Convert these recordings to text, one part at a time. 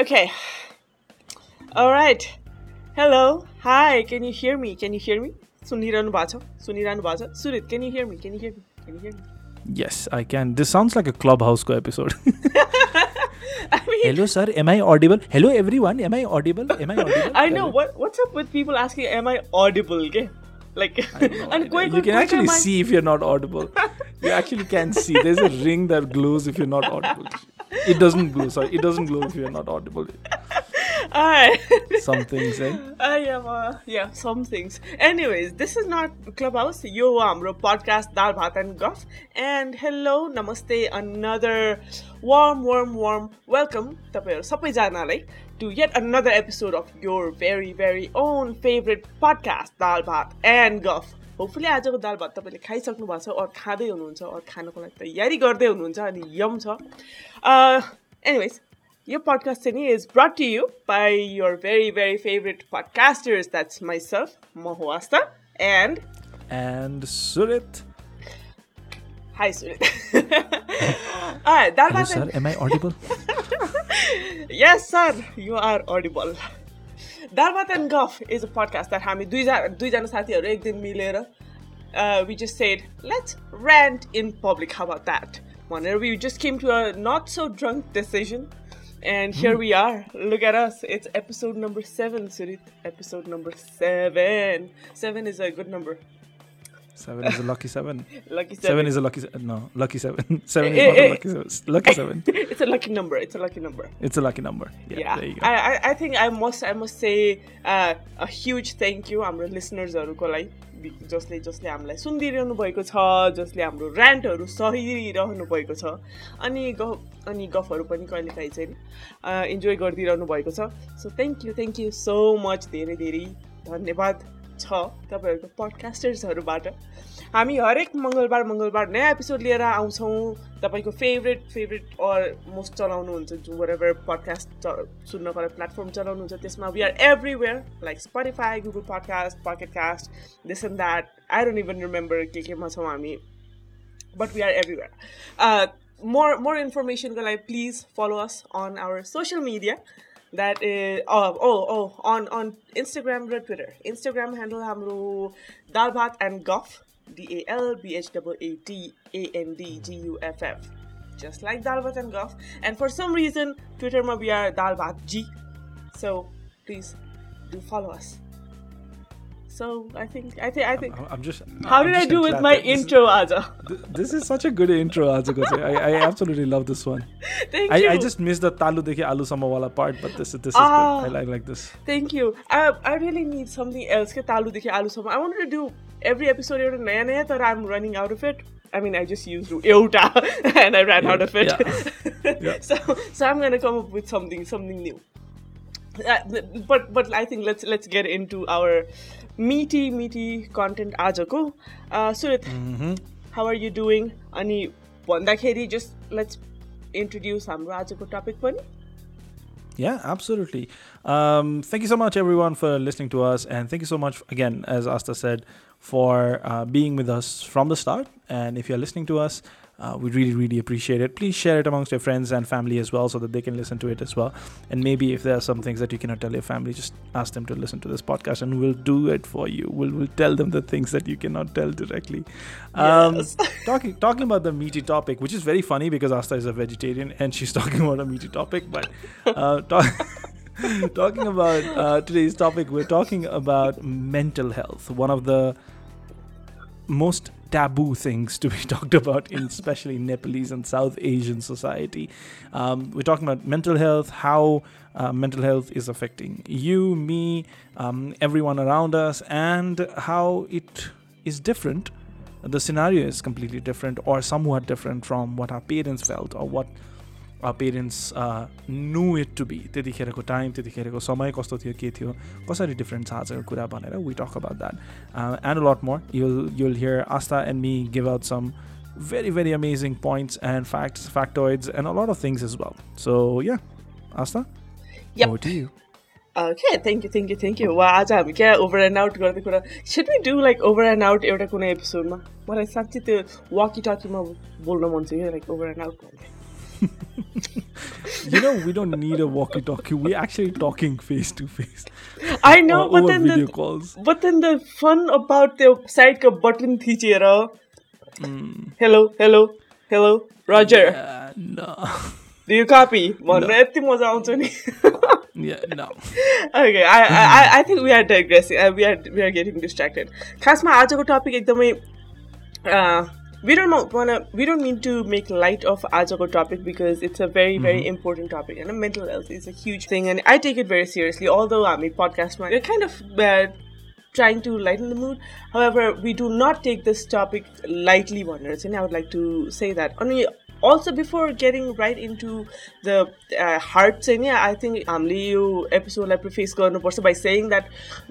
Okay. All right. Hello. Hi. Can you hear me? Can you hear me? Sunira Nubata. Sunira Nubata. Surit, can you hear me? Can you hear me? Can you hear me? Yes, I can. This sounds like a clubhouse co episode. I mean, hello sir am i audible hello everyone am i audible am i audible i know what what's up with people asking am i audible okay? like and quite. you can actually see if you're not audible you actually can see there's a ring that glows if you're not audible it doesn't glow. Sorry, it doesn't glow if you're not audible. some things, eh? I am, uh, yeah, some things. Anyways, this is not Clubhouse. Yo, हाम्रो podcast Dal Bhat and Guff. And hello, namaste, another warm, warm, warm welcome to yet another episode of your very, very own favorite podcast Dal Bhat and Guff. Hopefully आजको दाल भात तपाईँले खाइसक्नु भएको छ अरू खाँदै हुनुहुन्छ अरू खानको लागि तयारी गर्दै हुनुहुन्छ अनि यम छ एनिवेज यो पडकास्ट चाहिँ नि is brought to you by your very very favourite podcasters that's myself म हो आस्था and and Suret hi Suret dal bhat sir am I audible yes sir you are audible दाल भात एन्ड गफ इज अ पडकास्ट द्याट हामी दुईजना दुईजना साथीहरू एक दिन मिलेर we just said let's rant in public how about that भनेर we just came to a not so drunk decision And here we are. Look at us. It's episode number seven, Surit. Episode number seven. Seven is a good number. Seven is a lucky seven. lucky seven. Seven is a lucky no. Lucky seven. Seven is not a lucky seven. Lucky seven. it's a lucky number. It's a lucky number. It's a lucky number. Yeah. yeah. There you go. I, I think I must I must say uh, a huge thank you हाम्रो लिसनर्सहरूको लागि जसले जसले हामीलाई सुनिदिइरहनु भएको छ जसले हाम्रो ऱ्यान्टहरू सहिरहनु भएको छ अनि गफ अनि गफहरू पनि कहिलेकाहीँ चाहिँ इन्जोय गरिदिइरहनु भएको छ so thank you thank you so much धेरै धेरै धन्यवाद छ तपाईँहरूको पडकास्टर्सहरूबाट हामी हरेक मङ्गलबार मङ्गलबार नयाँ एपिसोड लिएर आउँछौँ तपाईँको फेभरेट फेभरेट अर मोस्ट चलाउनुहुन्छ जुन वरेभर पडकास्ट च सुन्नको लागि प्लेटफर्म चलाउनुहुन्छ त्यसमा we are everywhere like Spotify Google podcast Pocket Casts this and that I don't even remember के केमा छौँ हामी but we are everywhere more more इन्फर्मेसनको लागि please follow us on our social media that is oh oh, oh on on Instagram or Twitter. Instagram handle hamro dalbat and guff D A L B H W A T A N D G U F F, Just like Dalbat and Guff. And for some reason, Twitter ma we are Dalbat G. So please do follow us. So I think I think I think. I'm- I'm just. How I'm did I just do gonna with clap my it. This is- intro, Aja? Th- This is such a good intro, Ajako. I, I absolutely love this one. Thank I, you. I just missed the talu dekhi alu samawala part, but this is this is Ah. good. I like, like this. Thank you. I, I really need something else. के तालुदेखि आलुसम्म. I wanted to do every episode एउटा नयाँ नयाँ तर I'm running out of it. I mean, I just used एउटा and I ran out of it. Yeah. so, so I'm gonna come up with something, something new. Uh, but but I think let's let's get into our meaty meaty content आजको. Uh, Surit, how are you doing? अनि भन्दाखेरि just let's introduce हाम्रो आजको topic पनि. Yeah, absolutely. Um, thank you so much, everyone, for listening to us, and thank you so much again, as Asta said, for uh, being with us from the start. And if you're listening to us, uh, we really, really appreciate it. Please share it amongst your friends and family as well so that they can listen to it as well. And maybe if there are some things that you cannot tell your family, just ask them to listen to this podcast and we'll do it for you. We'll, we'll tell them the things that you cannot tell directly. Um, yes. talking, talking about the meaty topic, which is very funny because Asta is a vegetarian and she's talking about a meaty topic, but uh, talk. talking about uh, today's topic, we're talking about mental health, one of the most taboo things to be talked about in especially Nepalese and South Asian society. Um, we're talking about mental health, how uh, mental health is affecting you, me, um, everyone around us, and how it is different. The scenario is completely different or somewhat different from what our parents felt or what parents know it to be त्यतिखेरको time त्यतिखेरको समय कस्तो थियो के थियो कसरी different छ आजको कुरा भनेर we talk about that and lot more you'll you'll hear Astha and me give out some very very amazing points and facts factoids and a lot of of is as so yeah yeah asta yep. over to you Okay, thank you, आज हामी क्या over and out गर्ने कुरा said we do like over and out एउटा कुनै एपिसोडमा मलाई साँच्चै त्यो वाकी टकीमा बोल्न मन थियो लाइक ओभर एन्ड आउट भन्दै you know, we don't need a walkie-talkie. We're actually talking face to face. I know, or but over then video the calls. but then the fun about the side का button थिचेर Hmm. hello hello hello Roger Uh, no. do you copy भनेर यति मजा आउँछ नि yeah, no. okay I, I I- I think we are digressing uh, we are we are getting distracted खासमा आजको topic एकदमै uh, we don't know wanna we don't mean to make light of आजको topic because it's a very very important topic and mental health is a huge thing and I take it very seriously although हामी podcastमा we're kind of uh, trying to lighten the mood however we do not take this topic lightly भनेर चाहिँ नि I would like to say that अनि also before getting right into the uh, heart चाहिँ नि I think हामीले यो एपिसोडलाई preface गर्नुपर्छ by saying that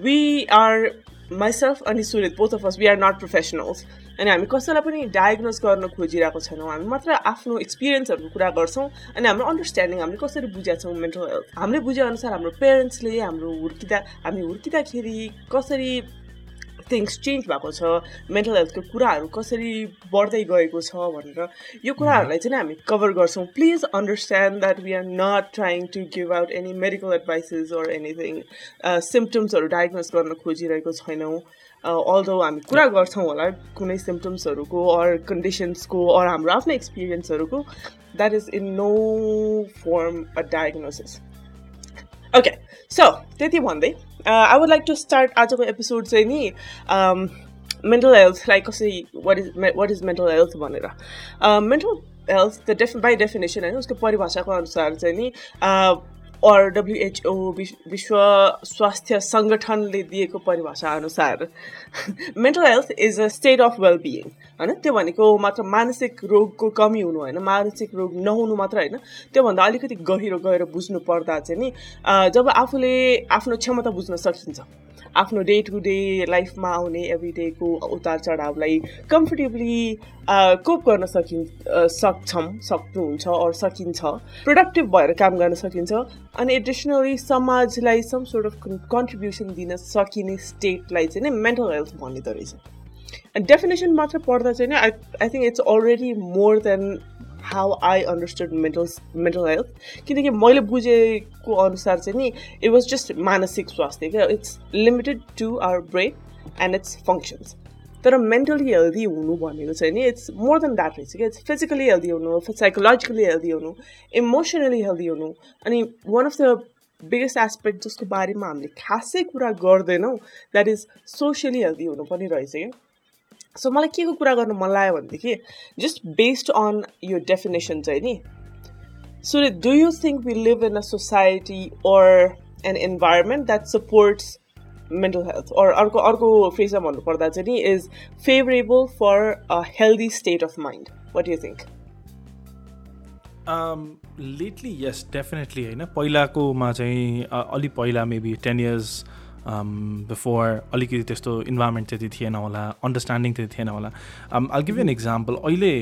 we are myself अनि Sunit both of us we are not professionals अनि हामी कसैलाई पनि डायग्नोज गर्न खोजिरहेको छैनौँ हामी मात्र आफ्नो एक्सपिरियन्सहरूको कुरा गर्छौँ अनि हाम्रो अन्डरस्ट्यान्डिङ हामीले कसरी बुझाएको छौँ मेन्टल हेल्थ हामीले बुझेअनुसार हाम्रो पेरेन्ट्सले हाम्रो हुर्किँदा हामी हुर्किँदाखेरि कसरी थिङ्स चेन्ज भएको छ मेन्टल हेल्थको कुराहरू कसरी बढ्दै गएको छ भनेर यो कुराहरूलाई चाहिँ हामी कभर गर्छौँ please understand that we are not trying to give out any medical advices or anything सिम्टम्सहरू diagnose गर्न खोजिरहेको छैनौँ अल्दो uh, हामी कुरा गर्छौँ होला कुनै सिम्टम्सहरूको अर कन्डिसन्सको अर हाम्रो आफ्नो एक्सपिरियन्सहरूको that is in no form a diagnosis okay so त्यति भन्दै I would like to start आजको एपिसोड चाहिँ नि मेन्टल लाइक कसरी what is what is mental health भनेर mental health the def by definition होइन उसको परिभाषाको अनुसार चाहिँ नि uh, अर डब्लुएचओ विश्व स्वास्थ्य सङ्गठनले दिएको परिभाषा अनुसार mental health is a state of wellbeing होइन त्यो भनेको मात्र मानसिक रोगको कमी हुनु होइन मानसिक रोग नहुनु मात्र होइन त्योभन्दा अलिकति गहिरो गएर बुझ्नु पर्दा चाहिँ नि जब आफूले आफ्नो क्षमता बुझ्न सकिन्छ आफ्नो डे टु डे लाइफमा आउने एभ्री डेको उतार चढावलाई कम्फर्टेबली कोप गर्न सकि सक्छौँ सक्नुहुन्छ अरू सकिन्छ प्रोडक्टिभ भएर काम गर्न सकिन्छ अनि एडिसनली समाजलाई सम सोर्ट अफ कन्ट्रिब्युसन दिन सकिने स्टेटलाई चाहिँ नै मेन्टल हेल्थ भनिँदो रहेछ डेफिनेसन मात्र पढ्दा चाहिँ I I think it's already more than how I understand mental mental health किनकि मैले बुझेको अनुसार चाहिँ नि इट वाज जस्ट मानसिक स्वास्थ्य क्या it's limited to our brain and it's functions तर मेन्टली हेल्दी हुनु भनेको चाहिँ नि इट्स मोर देन द्याट रहेछ क्या इट्स फिजिकली हेल्दी हुनु साइकोलोजिकली हेल्दी हुनु इमोसनली हेल्दी हुनु अनि one of the biggest aspect जसको बारेमा हामीले खासै कुरा गर्दैनौँ द्याट इज सोसियली हेल्दी हुनु पनि रहेछ क्या सो मलाई के को कुरा गर्नु मन लाग्यो भनेदेखि जस्ट बेस्ड अन यो डेफिनेसन चाहिँ नि so do you think we live in a society or an environment that supports mental health or अर्को अर्को फ्रेजमा भन्नुपर्दा चाहिँ नि is favourable for a healthy state of mind what you think lately yes definitely होइन पहिलाकोमा चाहिँ अलि पहिला maybe ten years before um, अलिकति त्यस्तो इन्भाइरोमेन्ट त्यति थिएन होला अन्डरस्ट्यान्डिङ त्यति थिएन होला अल गिभ एन इक्जाम्पल अहिले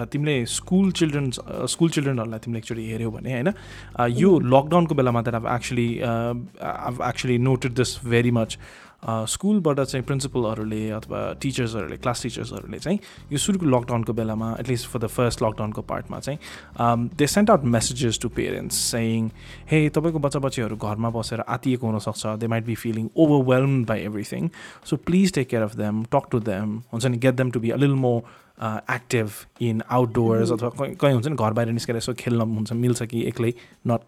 uh, तिमीले स्कुल चिल्ड्रेन्स स्कुल चिल्ड्रेनहरूलाई तिमीले एक्चुली हेऱ्यौ भने होइन uh, यो लकडाउनको mm-hmm. बेलामा त अब actually actually noted this very much स्कुलबाट चाहिँ प्रिन्सिपलहरूले अथवा टिचर्सहरूले क्लास टिचर्सहरूले चाहिँ यो सुरुको लकडाउनको बेलामा एटलिस्ट फर द फर्स्ट लकडाउनको पार्टमा चाहिँ they sent out messages to parents saying hey तपाईँको बच्चा बच्चीहरू घरमा बसेर आतिएको हुनसक्छ they might be feeling overwhelm by everything so please take care of them talk to them हुन्छ नि गेट देम टु बी अलिल मोर एक्टिभ इन आउटडोर्स अथवा कहीँ हुन्छ नि घर बाहिर निस्केर यसो खेल्न हुन्छ मिल्छ कि एक्लै not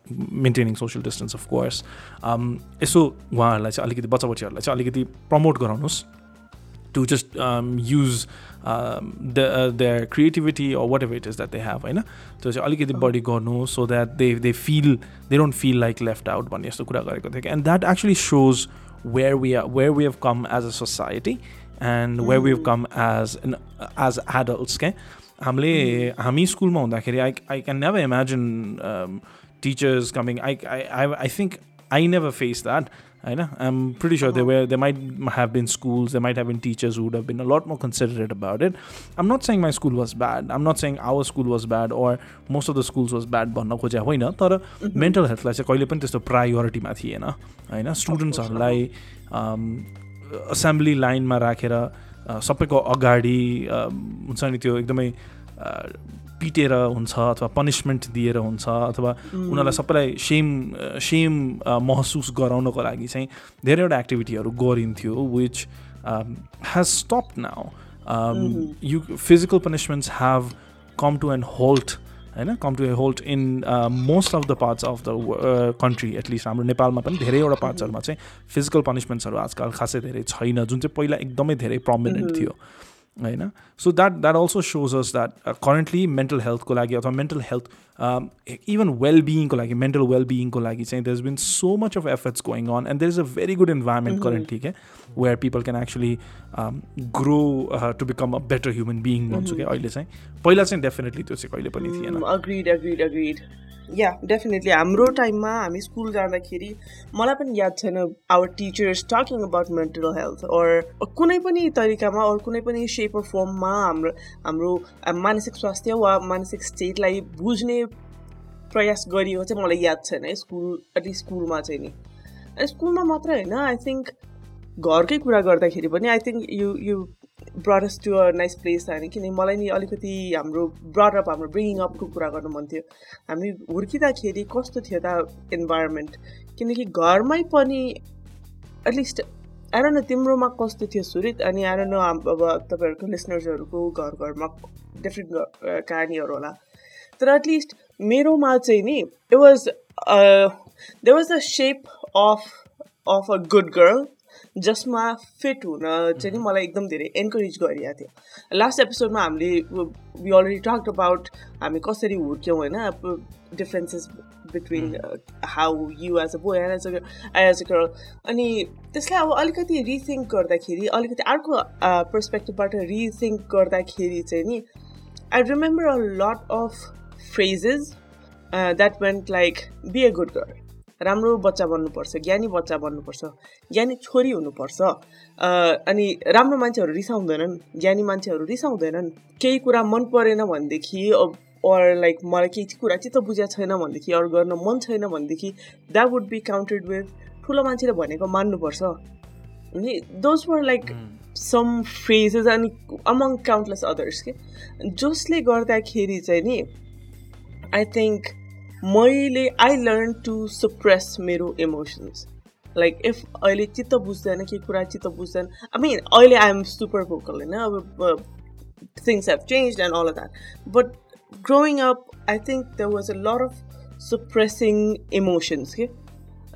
maintaining social distance of course यसो उहाँहरूलाई चाहिँ अलिकति बच्चाबच्चीहरूलाई चाहिँ अलिकति प्रमोट गराउनुहोस् to just use the their creativity or whatever it is that they have होइन त्यो चाहिँ अलिकति बढी गर्नु so that they they feel they don't feel like left out भन्ने यस्तो कुरा गरेको थियो कि and that actually shows where we are where we have come as a society and way we've come as as adults के हामीले हामी स्कुलमा हुँदाखेरि I I can never imagine teachers coming I I I I think I never face that होइन I am pretty sure they way they might have been schools they might have been teachers would have been a lot more considerate about it I'm not saying my school was bad I'm not saying our school was bad or most of the schools was bad भन्न खोजे होइन तर mental हेल्थलाई चाहिँ कहिले पनि त्यस्तो प्रायोरिटीमा थिएन होइन स्टुडेन्ट्सहरूलाई असेम्ब्ली लाइनमा राखेर सबैको अगाडि हुन्छ नि त्यो एकदमै पिटेर हुन्छ अथवा पनिसमेन्ट दिएर हुन्छ अथवा उनीहरूलाई सबैलाई सेम सेम महसुस गराउनको लागि चाहिँ धेरैवटा एक्टिभिटीहरू गरिन्थ्यो which has stop now you physical punishments have come to and halt होइन come to a hold in most of the parts of the country at least हाम्रो नेपालमा पनि धेरैवटा mm-hmm. पार्ट्सहरूमा चाहिँ फिजिकल पनिसमेन्ट्सहरू आजकल खासै धेरै छैन जुन चाहिँ पहिला एकदमै धेरै प्रमिनेन्ट mm-hmm. थियो होइन so that that also shows us that currently mental हेल्थको लागि अथवा मेन्टल हेल्थ इभन वेलबिङको लागि मेन्टल वेलबिङको लागि चाहिँ there is been so much of efforts going on and there is a very good environment currently क्या where people can actually grow to become a better human being भन्छु क्या अहिले चाहिँ पहिला चाहिँ डेफिनेटली त्यो चाहिँ कहिले पनि थिएन या mm, डेफिनेटली हाम्रो टाइममा हामी स्कुल जाँदाखेरि मलाई पनि याद छैन our teachers talking about mental health or कुनै पनि तरिकामा अरू कुनै पनि सेप पेपर फर्ममा हाम्रो हाम्रो मानसिक स्वास्थ्य वा मानसिक स्टेटलाई बुझ्ने प्रयास गरियो चाहिँ मलाई याद छैन है स्कुल अलि स्कुलमा चाहिँ नि स्कुलमा मात्र होइन आई थिङ्क घरकै कुरा गर्दाखेरि पनि I think you you brought us to a nice place होइन किनभने मलाई नि अलिकति हाम्रो अप हाम्रो ब्रिङिङ अपको कुरा गर्नु मन थियो हामी हुर्किँदाखेरि कस्तो थियो त इन्भाइरोमेन्ट किनकि घरमै पनि एटलिस्ट आएर न तिम्रोमा कस्तो थियो सुरित अनि आएर न अब तपाईँहरूको लिसनर्सहरूको घर घरमा डिफ्रेन्ट कहानीहरू होला तर एटलिस्ट मेरोमा चाहिँ नि it was they was the shape of of a good girl जसमा फिट हुन चाहिँ नि मलाई एकदम धेरै इन्करेज गरिरहेको थियो लास्ट एपिसोडमा हामीले वी अलरेडी टक्ड अबाउट हामी कसरी हुर्क्यौँ होइन differences between how you as a boy and as a as a girl अनि त्यसलाई अब अलिकति रिथिङ्क गर्दाखेरि अलिकति अर्को पर्सपेक्टिभबाट uh, रिथिङ्क गर्दाखेरि चाहिँ नि I remember a lot of phrases that went like be a good girl राम्रो बच्चा बन्नुपर्छ ज्ञानी बच्चा बन्नुपर्छ ज्ञानी छोरी हुनुपर्छ अनि राम्रो मान्छेहरू रिसाउँदैनन् ज्ञानी मान्छेहरू रिसाउँदैनन् केही कुरा मन परेन भनेदेखि अर लाइक मलाई केही कुरा चित्त त बुझाएको छैन भनेदेखि अरू गर्न मन छैन भनेदेखि that would be counted with ठुलो मान्छेले भनेको मान्नुपर्छ अनि those were like some phases अनि अमङ काउन्टलेस अदर्स के जसले गर्दाखेरि चाहिँ नि आई थिङ्क मैले आई लर्न टु सप्रेस मेरो इमोसन्स लाइक इफ अहिले चित्त बुझ्दैन केही कुरा चित्त बुझ्दैन आई मिन अहिले आई एम सुपर भोकल होइन अब things have change and all that but growing up I think there was a lot of suppressing emotions के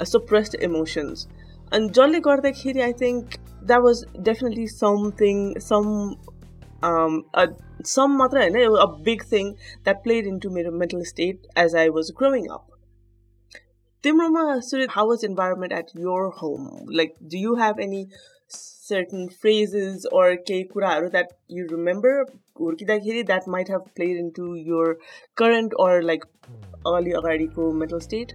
सप्रेस्ड इमोसन्स अनि जसले गर्दाखेरि I think that was definitely something some some मात्र होइन a big thing that played in to मेरो mental state as I was growing up तिम्रोमा सुरेत how was environment at your home like do you have any certain phrases or केही कुराहरू that you remember हुर्किँदाखेरि that might have played in to your current or like अलि अगाडिको mental state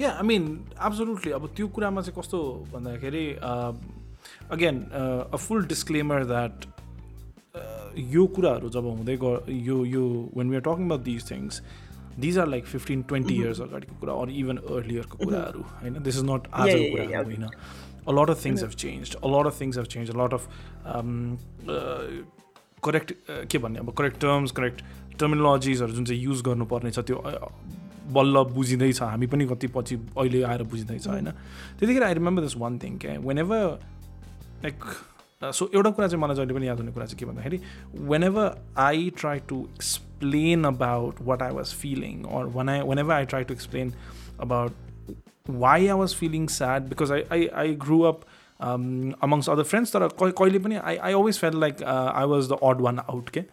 yeah I mean absolutely अब त्यो कुरामा चाहिँ कस्तो भन्दाखेरि again a full disclaimer that Uh, यो कुराहरू जब हुँदै ग यो यो when we are talking about these things these are like fifteen twenty years अगाडिको कुरा अरू इभन अर्लियरको कुराहरू होइन दिस इज नट आजको कुरा होइन a lot of things have change a lot of things have change a lot of correct के भन्ने अब करेक्ट टर्म्स करेक्ट टर्मिनोलोजिजहरू जुन चाहिँ युज गर्नुपर्ने छ त्यो बल्ल बुझिँदैछ हामी पनि कति पछि अहिले आएर बुझिँदैछ mm-hmm. होइन त्यतिखेर I remember this one thing क्या whenever like so uh, एउटा कुरा चाहिँ मलाई जहिले पनि याद हुने कुरा चाहिँ के भन्दाखेरि whenever I try to explain about what I was feeling or one I whenever I try to explain about why I was feeling sad because I I I grew up amongst other friends तर कहिले पनि I I always fail like I was the odd one out के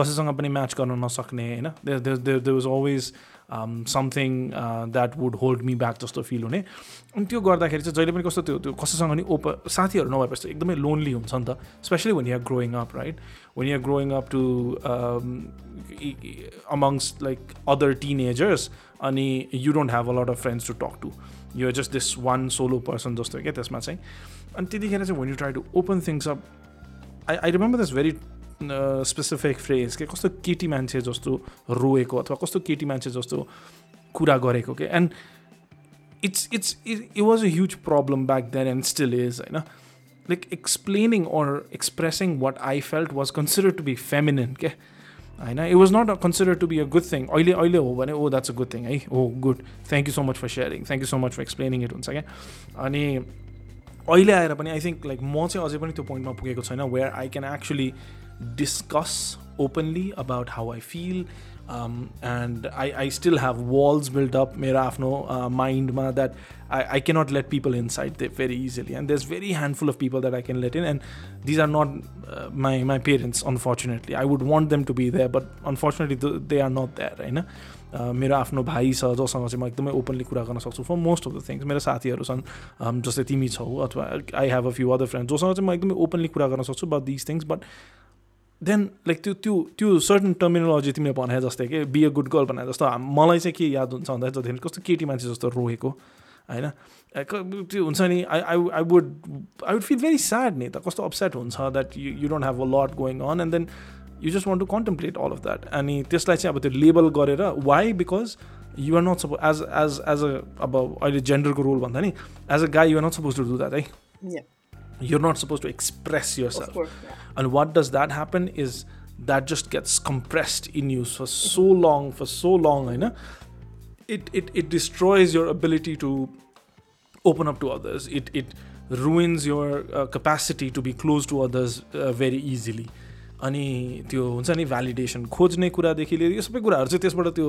कसैसँग पनि match गर्न नसक्ने होइन there was always was always something that would hold me back जस्तो फिल हुने अनि त्यो गर्दाखेरि चाहिँ जहिले पनि कस्तो त्यो त्यो कसैसँग नि ओप साथीहरू नभएपछि एकदमै लोन्ली हुन्छ नि त specially when you're growing up right when you're growing up to amongst like other teenagers अनि you don't have a lot of friends to talk to you just this one solo person जस्तो क्या त्यसमा चाहिँ अनि त्यतिखेर चाहिँ when you try to open things up I I remember this very specific phrase के कस्तो केटी मान्छे जस्तो रोएको अथवा कस्तो केटी मान्छे जस्तो कुरा गरेको के and it's it's it it was a huge problem back then and still is होइन like explaining or expressing what I felt was consider to be feminine के होइन it was not consider to be a good thing अहिले अहिले हो भने oh that's a good thing है हो good thank you so much for sharing thank you so much for explaining it हुन्छ क्या अनि अहिले आएर पनि आई थिङ्क लाइक म चाहिँ अझै पनि त्यो पोइन्टमा पुगेको छैन where I can actually Discuss openly about how I feel and I I still have walls build up मेरो आफ्नो माइन्डमा that I, I cannot let people inside there very easily. And there's very handful of people that I can let in. And these are not uh, my, my parents, unfortunately. I would want them to be there, but unfortunately, they are not there, होइन मेरो आफ्नो भाइ छ जोसँग चाहिँ म एकदमै openly कुरा गर्न सक्छु for most of the things मेरो साथीहरू छन् जस्तै तिमी छौ अथवा I have a few other friend जोसँग चाहिँ म एकदमै ओपनली कुरा गर्न सक्छु but this things but then like त्यो त्यो त्यो सर्टन टर्मिनोलोजी तिमीले भने जस्तै कि बी अ गुड गर्ल भने जस्तो मलाई चाहिँ के याद हुन्छ भन्दाखेरि जति कस्तो केटी मान्छे जस्तो रोएको होइन त्यो हुन्छ नि I I I would I would feel very sad नि त कस्तो अपसेट हुन्छ that you you don't have a lot going on and then you just want to contemplate all of that अनि त्यसलाई चाहिँ अब त्यो लेबल गरेर why because you are not suppose as as as a अब अहिले जेन्डरको रोल भन्दा नि as a guy you're not suppose to do that है you're not supposed to express yourself. Course, yeah. And what does that happen is that just gets compressed in you for so long, for so long, you know. it, it, it destroys your ability to open up to others. It, it ruins your uh, capacity to be close to others uh, very easily. अनि त्यो हुन्छ नि validation खोज्ने कुरादेखि लिएर यो सबै कुराहरू चाहिँ त्यसबाट त्यो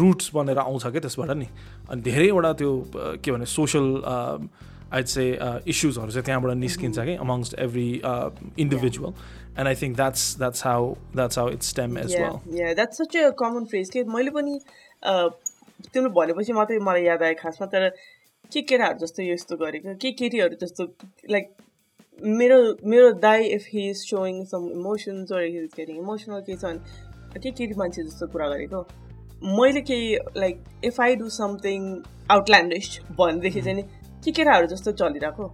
रुट्स बनेर आउँछ क्या त्यसबाट नि अनि धेरैवटा त्यो के भने सोसल आइड से इस्युजहरू चाहिँ त्यहाँबाट निस्किन्छ कि amongst every individual and I think that's that's how that's how it's stem as well that's such a common phrase के मैले पनि uh, तिमीले भनेपछि मात्रै मलाई याद आयो खासमा तर के केटाहरू जस्तो यस्तो गरेको के केटीहरू जस्तो लाइक मेरो मेरो दाई if he is showing some emotions emotional केही छ भने के केटी मान्छे जस्तो कुरा गरेको मैले केही like if I do something outlandish भनेदेखि चाहिँ नि कि केटाहरू जस्तो चलिरहेको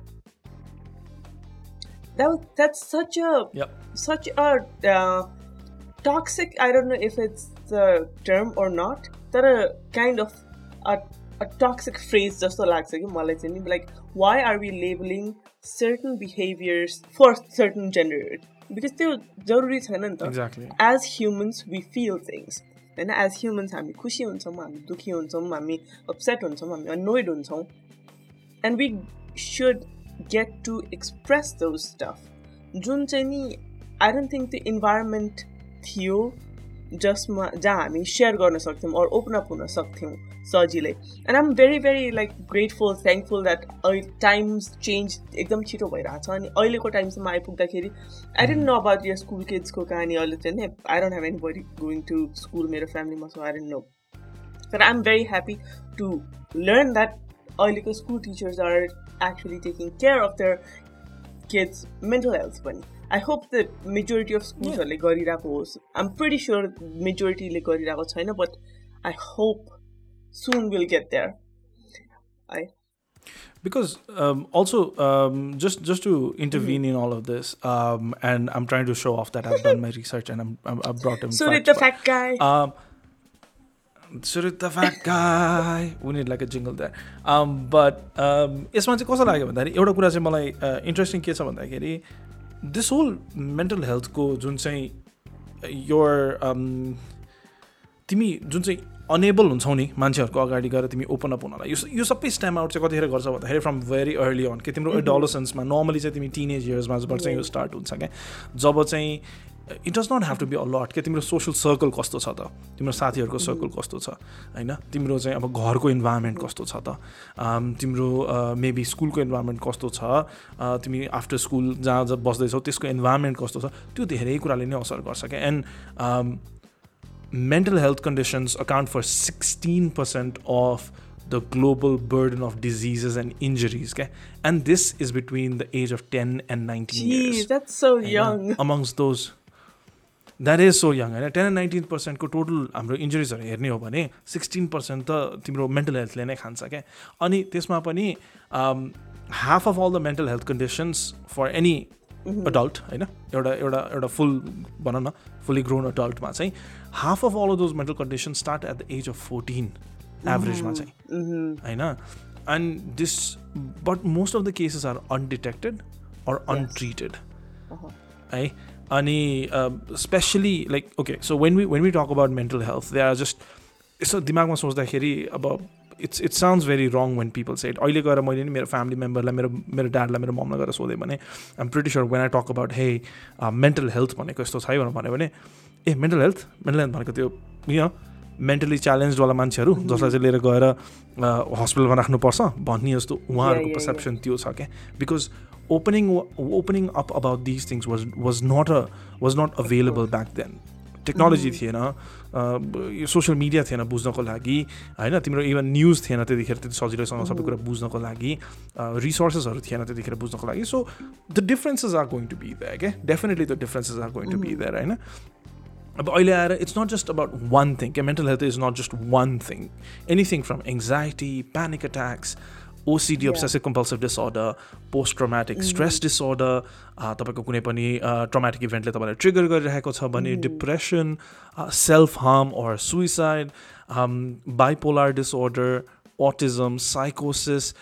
such a toxic I don't know if it's term or not तर kind of a toxic phrase जस्तो लाग्छ कि मलाई चाहिँ नि like why are we labelling certain behaviours for certain gender because त्यो जरुरी छैन नि त as humans we feel things होइन एज ह्युमन्स हामी खुसी हुन्छौँ हामी दुःखी हुन्छौँ हामी अपसेट हुन्छौँ हामी अनोइड हुन्छौँ and we should get to express the stuff जुन चाहिँ नि आई डोन्ट थिङ्क त्यो इन्भाइरोमेन्ट थियो जसमा जहाँ हामी सेयर गर्न सक्थ्यौँ अरू ओपन अप हुन सक्थ्यौँ सजिलै and I am very very like grateful thankful that अहिले टाइम्स चेन्ज एकदम छिटो भइरहेको छ अनि अहिलेको टाइमसम्म आइपुग्दाखेरि I don't know about your school किड्सको कहानी अहिले चाहिँ नि I don't have anybody going to school मेरो फ्यामिलीमा सो आई डेन्ट नो तर I am very happy to learn that अहिलेको school teachers are actually taking care of their kids mental health पनि I hope the majority of स्कुल्सहरूले गरिरहेको होस् I'm pretty sure मेजोरिटीले गरिरहेको छैन but I hope soon will get there है because um, also um, just just to intervene mm-hmm. in all of this um, and i'm trying to show off that i've done my research and I'm, I'm i brought him so the fat guy um, Surit the fat guy सुरुत उनीहरूलाई jingle that but यसमा चाहिँ कस्तो लाग्यो भन्दाखेरि एउटा कुरा चाहिँ मलाई इन्ट्रेस्टिङ uh, के छ भन्दाखेरि दिस होल मेन्टल हेल्थको जुन चाहिँ योर um, तिमी जुन चाहिँ अनेबल हुन्छौ नि मान्छेहरूको अगाडि गएर तिमी ओपन अप हुनलाई यो सबै स्ट्याम आउट चाहिँ कतिखेर गर्छ भन्दाखेरि फ्रम भेरी अर्ली अन कि तिम्रो एडलोसेन्समा mhm. नर्मली चाहिँ तिमी एज इयर्समा चाहिँ यो स्टार्ट हुन्छ क्या जब चाहिँ it does not have to be alert क्या तिम्रो सोसियल सर्कल कस्तो छ त तिम्रो साथीहरूको सर्कल mm-hmm. कस्तो छ होइन तिम्रो चाहिँ अब घरको इन्भाइरोमेन्ट कस्तो छ त तिम्रो मेबी स्कुलको इन्भाइरोमेन्ट कस्तो छ तिमी आफ्टर स्कुल जहाँ जहाँ बस्दैछौ त्यसको इन्भाइरोमेन्ट कस्तो छ त्यो धेरै कुराले नै असर गर्छ क्या and mental health conditions account for sixteen percent of the global burden of diseases and injuries क्या and this is between the age of ten and nineteen amongst those that is so young होइन ten and nineteen पर्सेन्टको total हाम्रो इन्जुरिजहरू हेर्ने हो भने sixteen percent त तिम्रो मेन्टल हेल्थले नै खान्छ क्या अनि त्यसमा पनि half of all the mental health conditions for any adult होइन एउटा एउटा एउटा फुल भनौँ न फुल्ली ग्रोन एडल्टमा चाहिँ half of all those mental condition start at the age of fourteen एभरेजमा चाहिँ mm-hmm. होइन and this but most of the cases are undetected or untreated है अनि especially like okay so when we when we talk about mental health they are just यसो दिमागमा सोच्दाखेरि अब it's it's sounds very wrong when people set अहिले गएर मैले नि मेरो फ्यामिली मेम्बरलाई मेरो मेरो ड्याडलाई मेरो ममलाई गएर सोधेँ भने I'm pretty sure when I talk about hey mental health भनेको यस्तो छ है भनेर भन्यो भने ए मेन्टल हेल्थ मेन्टल हेल्थ भनेको त्यो यो मेन्टली च्यालेन्जवाला मान्छेहरू mm-hmm. जसलाई चाहिँ लिएर गएर हस्पिटलमा uh, राख्नुपर्छ भन्ने जस्तो उहाँहरूको पर्सेप्सन त्यो छ क्या because opening opening up about this things was was not a was not available back then technology थिएन यो सोसियल मिडिया थिएन बुझ्नको लागि होइन तिम्रो इभन न्युज थिएन त्यतिखेर त्यति सजिलोसँग सबै कुरा बुझ्नको लागि रिसोर्सेसहरू थिएन त्यतिखेर बुझ्नको लागि so the differences are going to be that क्या definitely the differences are going to be that होइन अब अहिले आएर it's not just about one thing क्या mental health is not just one thing anything from anxiety panic attacks OCD obsessive compulsive disorder post traumatic stress disorder तपाईँको कुनै पनि Event इभेन्टले तपाईँलाई trigger गरिरहेको छ भने Depression, Self-Harm or Suicide, Bipolar Disorder, autism, psychosis,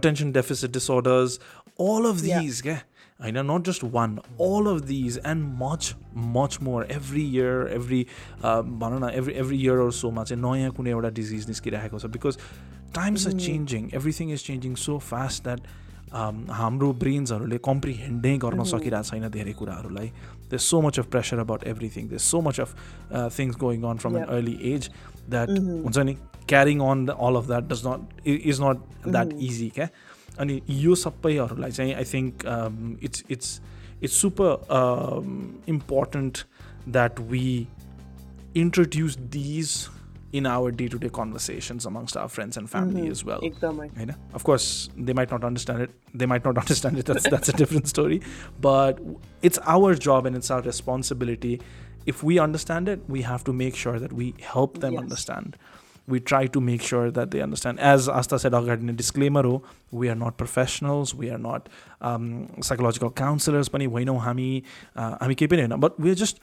attention deficit disorders, all of these, yeah. I know not just one, all of these and much, much more. Every year, every uh, every every year or so much, and noya kune disease niskirahekosa because times are changing everything is changing so fast that हाम्रो ब्रेन्सहरूले कम्प्रिहेन्डै गर्न hmm. सकिरहेको छैन धेरै कुराहरूलाई they so much of pressure about everything they so much of things going on from an early age that हुन्छ नि carrying on the all of that does not is not that easy क्या अनि यो सबैहरूलाई चाहिँ I think it's it's it's super important that we introduce these in our day-to-day conversations amongst our friends and family mm-hmm. as well you know? of course they might not understand it they might not understand it that's, that's a different story but it's our job and it's our responsibility if we understand it we have to make sure that we help them yes. understand we try to make sure that they understand. As Asta said already in a disclaimer, oh, we are not professionals, we are not um, psychological counselors, but we know how uh, but we're just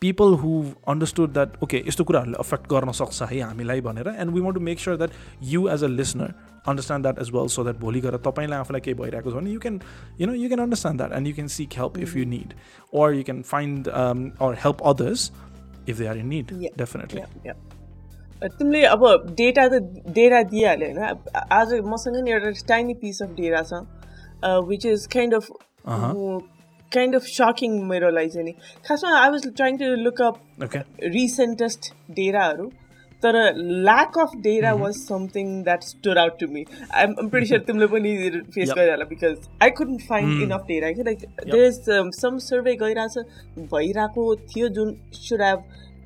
people who understood that okay यस्तो कुराहरूले affect गर्न सक्छ है हामीलाई भनेर and we want to make sure that you as a listener understand that as well so that भोलि गएर तपाईँलाई आफूलाई केही भइरहेको छ भने you can you know you can understand that and you can seek help if you need or you can find um, or help others if they are in need Yeah. definitely Yeah, yeah. तिमीले अब data त data दिइहाल्यो होइन अब आज मसँग नि एउटा tiny piece of data छ which is kind of kind of sucking मेरो लागि चाहिँ नि खासमा I was trying to look up recentest डेराहरू तर lack of data was something that stood out to me I am pretty sure तिमीले पनि face गरे होला because I could find of data कि like there is some survey गइरहेछ भइरहेको थियो जुन should have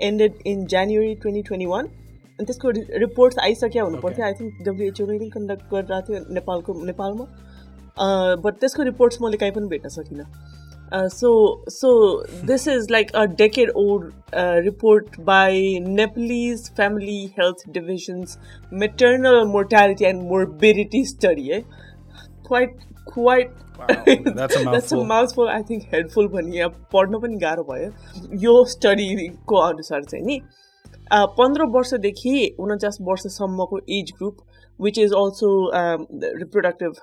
ended in January twenty twenty one अनि त्यसको रिपोर्ट्स आइसक्यो हुनु पर्थ्यो आई थिङ्क डब्लुएचओ नै कन्डक्ट गरिरहेको थियो नेपालको नेपालमा बट त्यसको रिपोर्ट्स मैले कहीँ पनि भेट्न सकिनँ Uh, so, so this is like a decade-old uh, report by Nepalese Family Health Division's maternal mortality and morbidity study. Eh? Quite, quite. Wow, that's a that's a mouthful. mouthful. I think हेडफुल पनि यहाँ पढ्न पनि गाह्रो भयो यो स्टडीको अनुसार चाहिँ नि अ, पन्ध्र वर्षदेखि उन्चास वर्षसम्मको age group which is also reproductive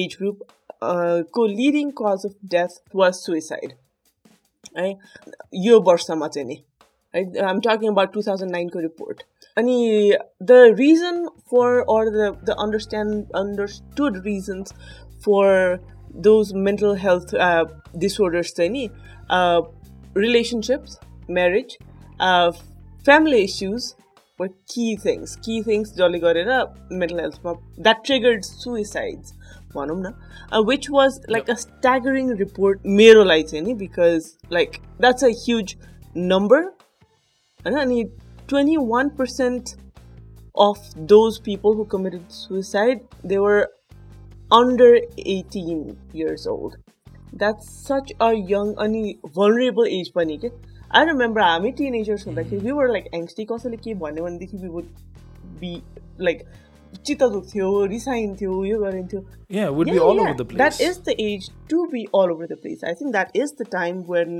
age group uh, co-leading cause of death was suicide. Right? year borsa matene. I'm talking about 2009 report. And the reason for or the, the understand understood reasons for those mental health uh, disorders any uh, relationships, marriage, uh, family issues were key things. Key things jolly got it up mental health that triggered suicides. भनौँ न which was like a staggering report मेरो लागि चाहिँ नि because like that's a huge number होइन अनि twenty one percent of those people who committed suicide they were under 18 years old. That's such a young अनि vulnerable age पनि के I remember हामी टिनेजर्स हुँदाखेरि वी वर लाइक एङ्स्टी कसैले के भन्यो भनेदेखि वी वुड बी लाइक चित्त दुख्थ्यो रिसाइन्थ्यो यो गरिन्थ्यो yeah it would be Yeah, all yeah. over the place That is the age to be all over the place. I think that is the time when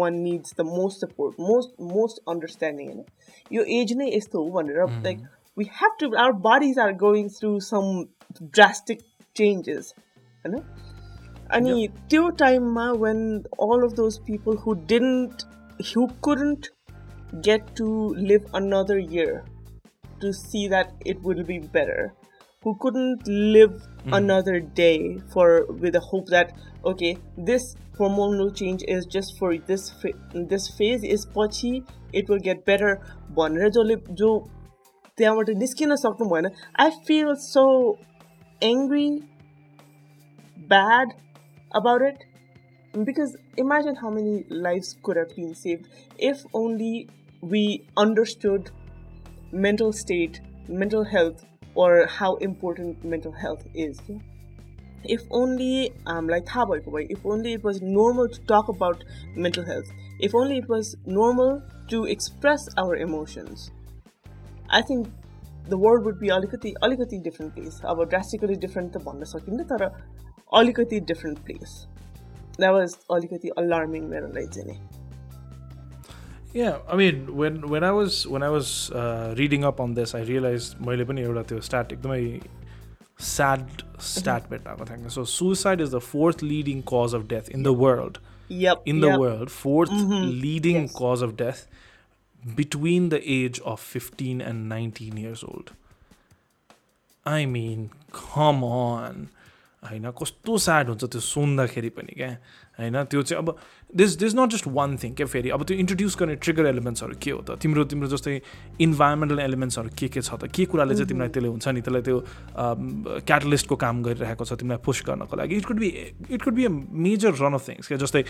one needs the most support, most most understanding. You know, your age नै यस्तो हो भनेर like we have to. Our bodies are going through some drastic changes. You know, अनि त्यो टाइममा when all of those people who didn't who couldn't get to live another year to see that it will be better who couldn't live Hmm. another day for with the hope that okay this hormonal change is just for this fa- this phase is पछि it will get better भनेर जसले जो त्यहाँबाट निस्किन सक्नु भएन I feel so angry bad about it because imagine how many lives could have been saved if only we understood mental state mental health or how important mental health is if only um like थाहा भएको भए if only it was normal to talk about mental health if only it was normal to express our emotions I think the world would be अलिकति अलिकति different place अब drastically different त भन्न सकिन्न तर अलिकति different place that was अलिकति alarming मेरो लागि चाहिँ नि Yeah, I mean, when when I was when I was uh, reading up on this, I realized मैले पनि एउटा त्यो stat एकदमै sad stat भेट्टाएको थिएँ So suicide is the fourth leading cause of death in the world. yep In the yep. world, 4th leading Yes. cause of death between the age of 15 and 19 years old. I mean, come on. होइन कस्तो sad हुन्छ त्यो सुन्दाखेरि पनि क्या होइन त्यो चाहिँ अब this this not just one thing क्या फेरि अब त्यो इन्ट्रोड्युस गर्ने ट्रिगर एलिमेन्ट्सहरू के हो त तिम्रो तिम्रो जस्तै इन्भाइरोमेन्टल एलिमेन्ट्सहरू के के छ त के कुराले चाहिँ तिमीलाई mm-hmm. त्यसले हुन्छ नि त्यसलाई त्यो क्याटलिस्टको काम गरिरहेको छ तिमीलाई पुस्ट गर्नको लागि it could be it could be a major run of things क्या जस्तै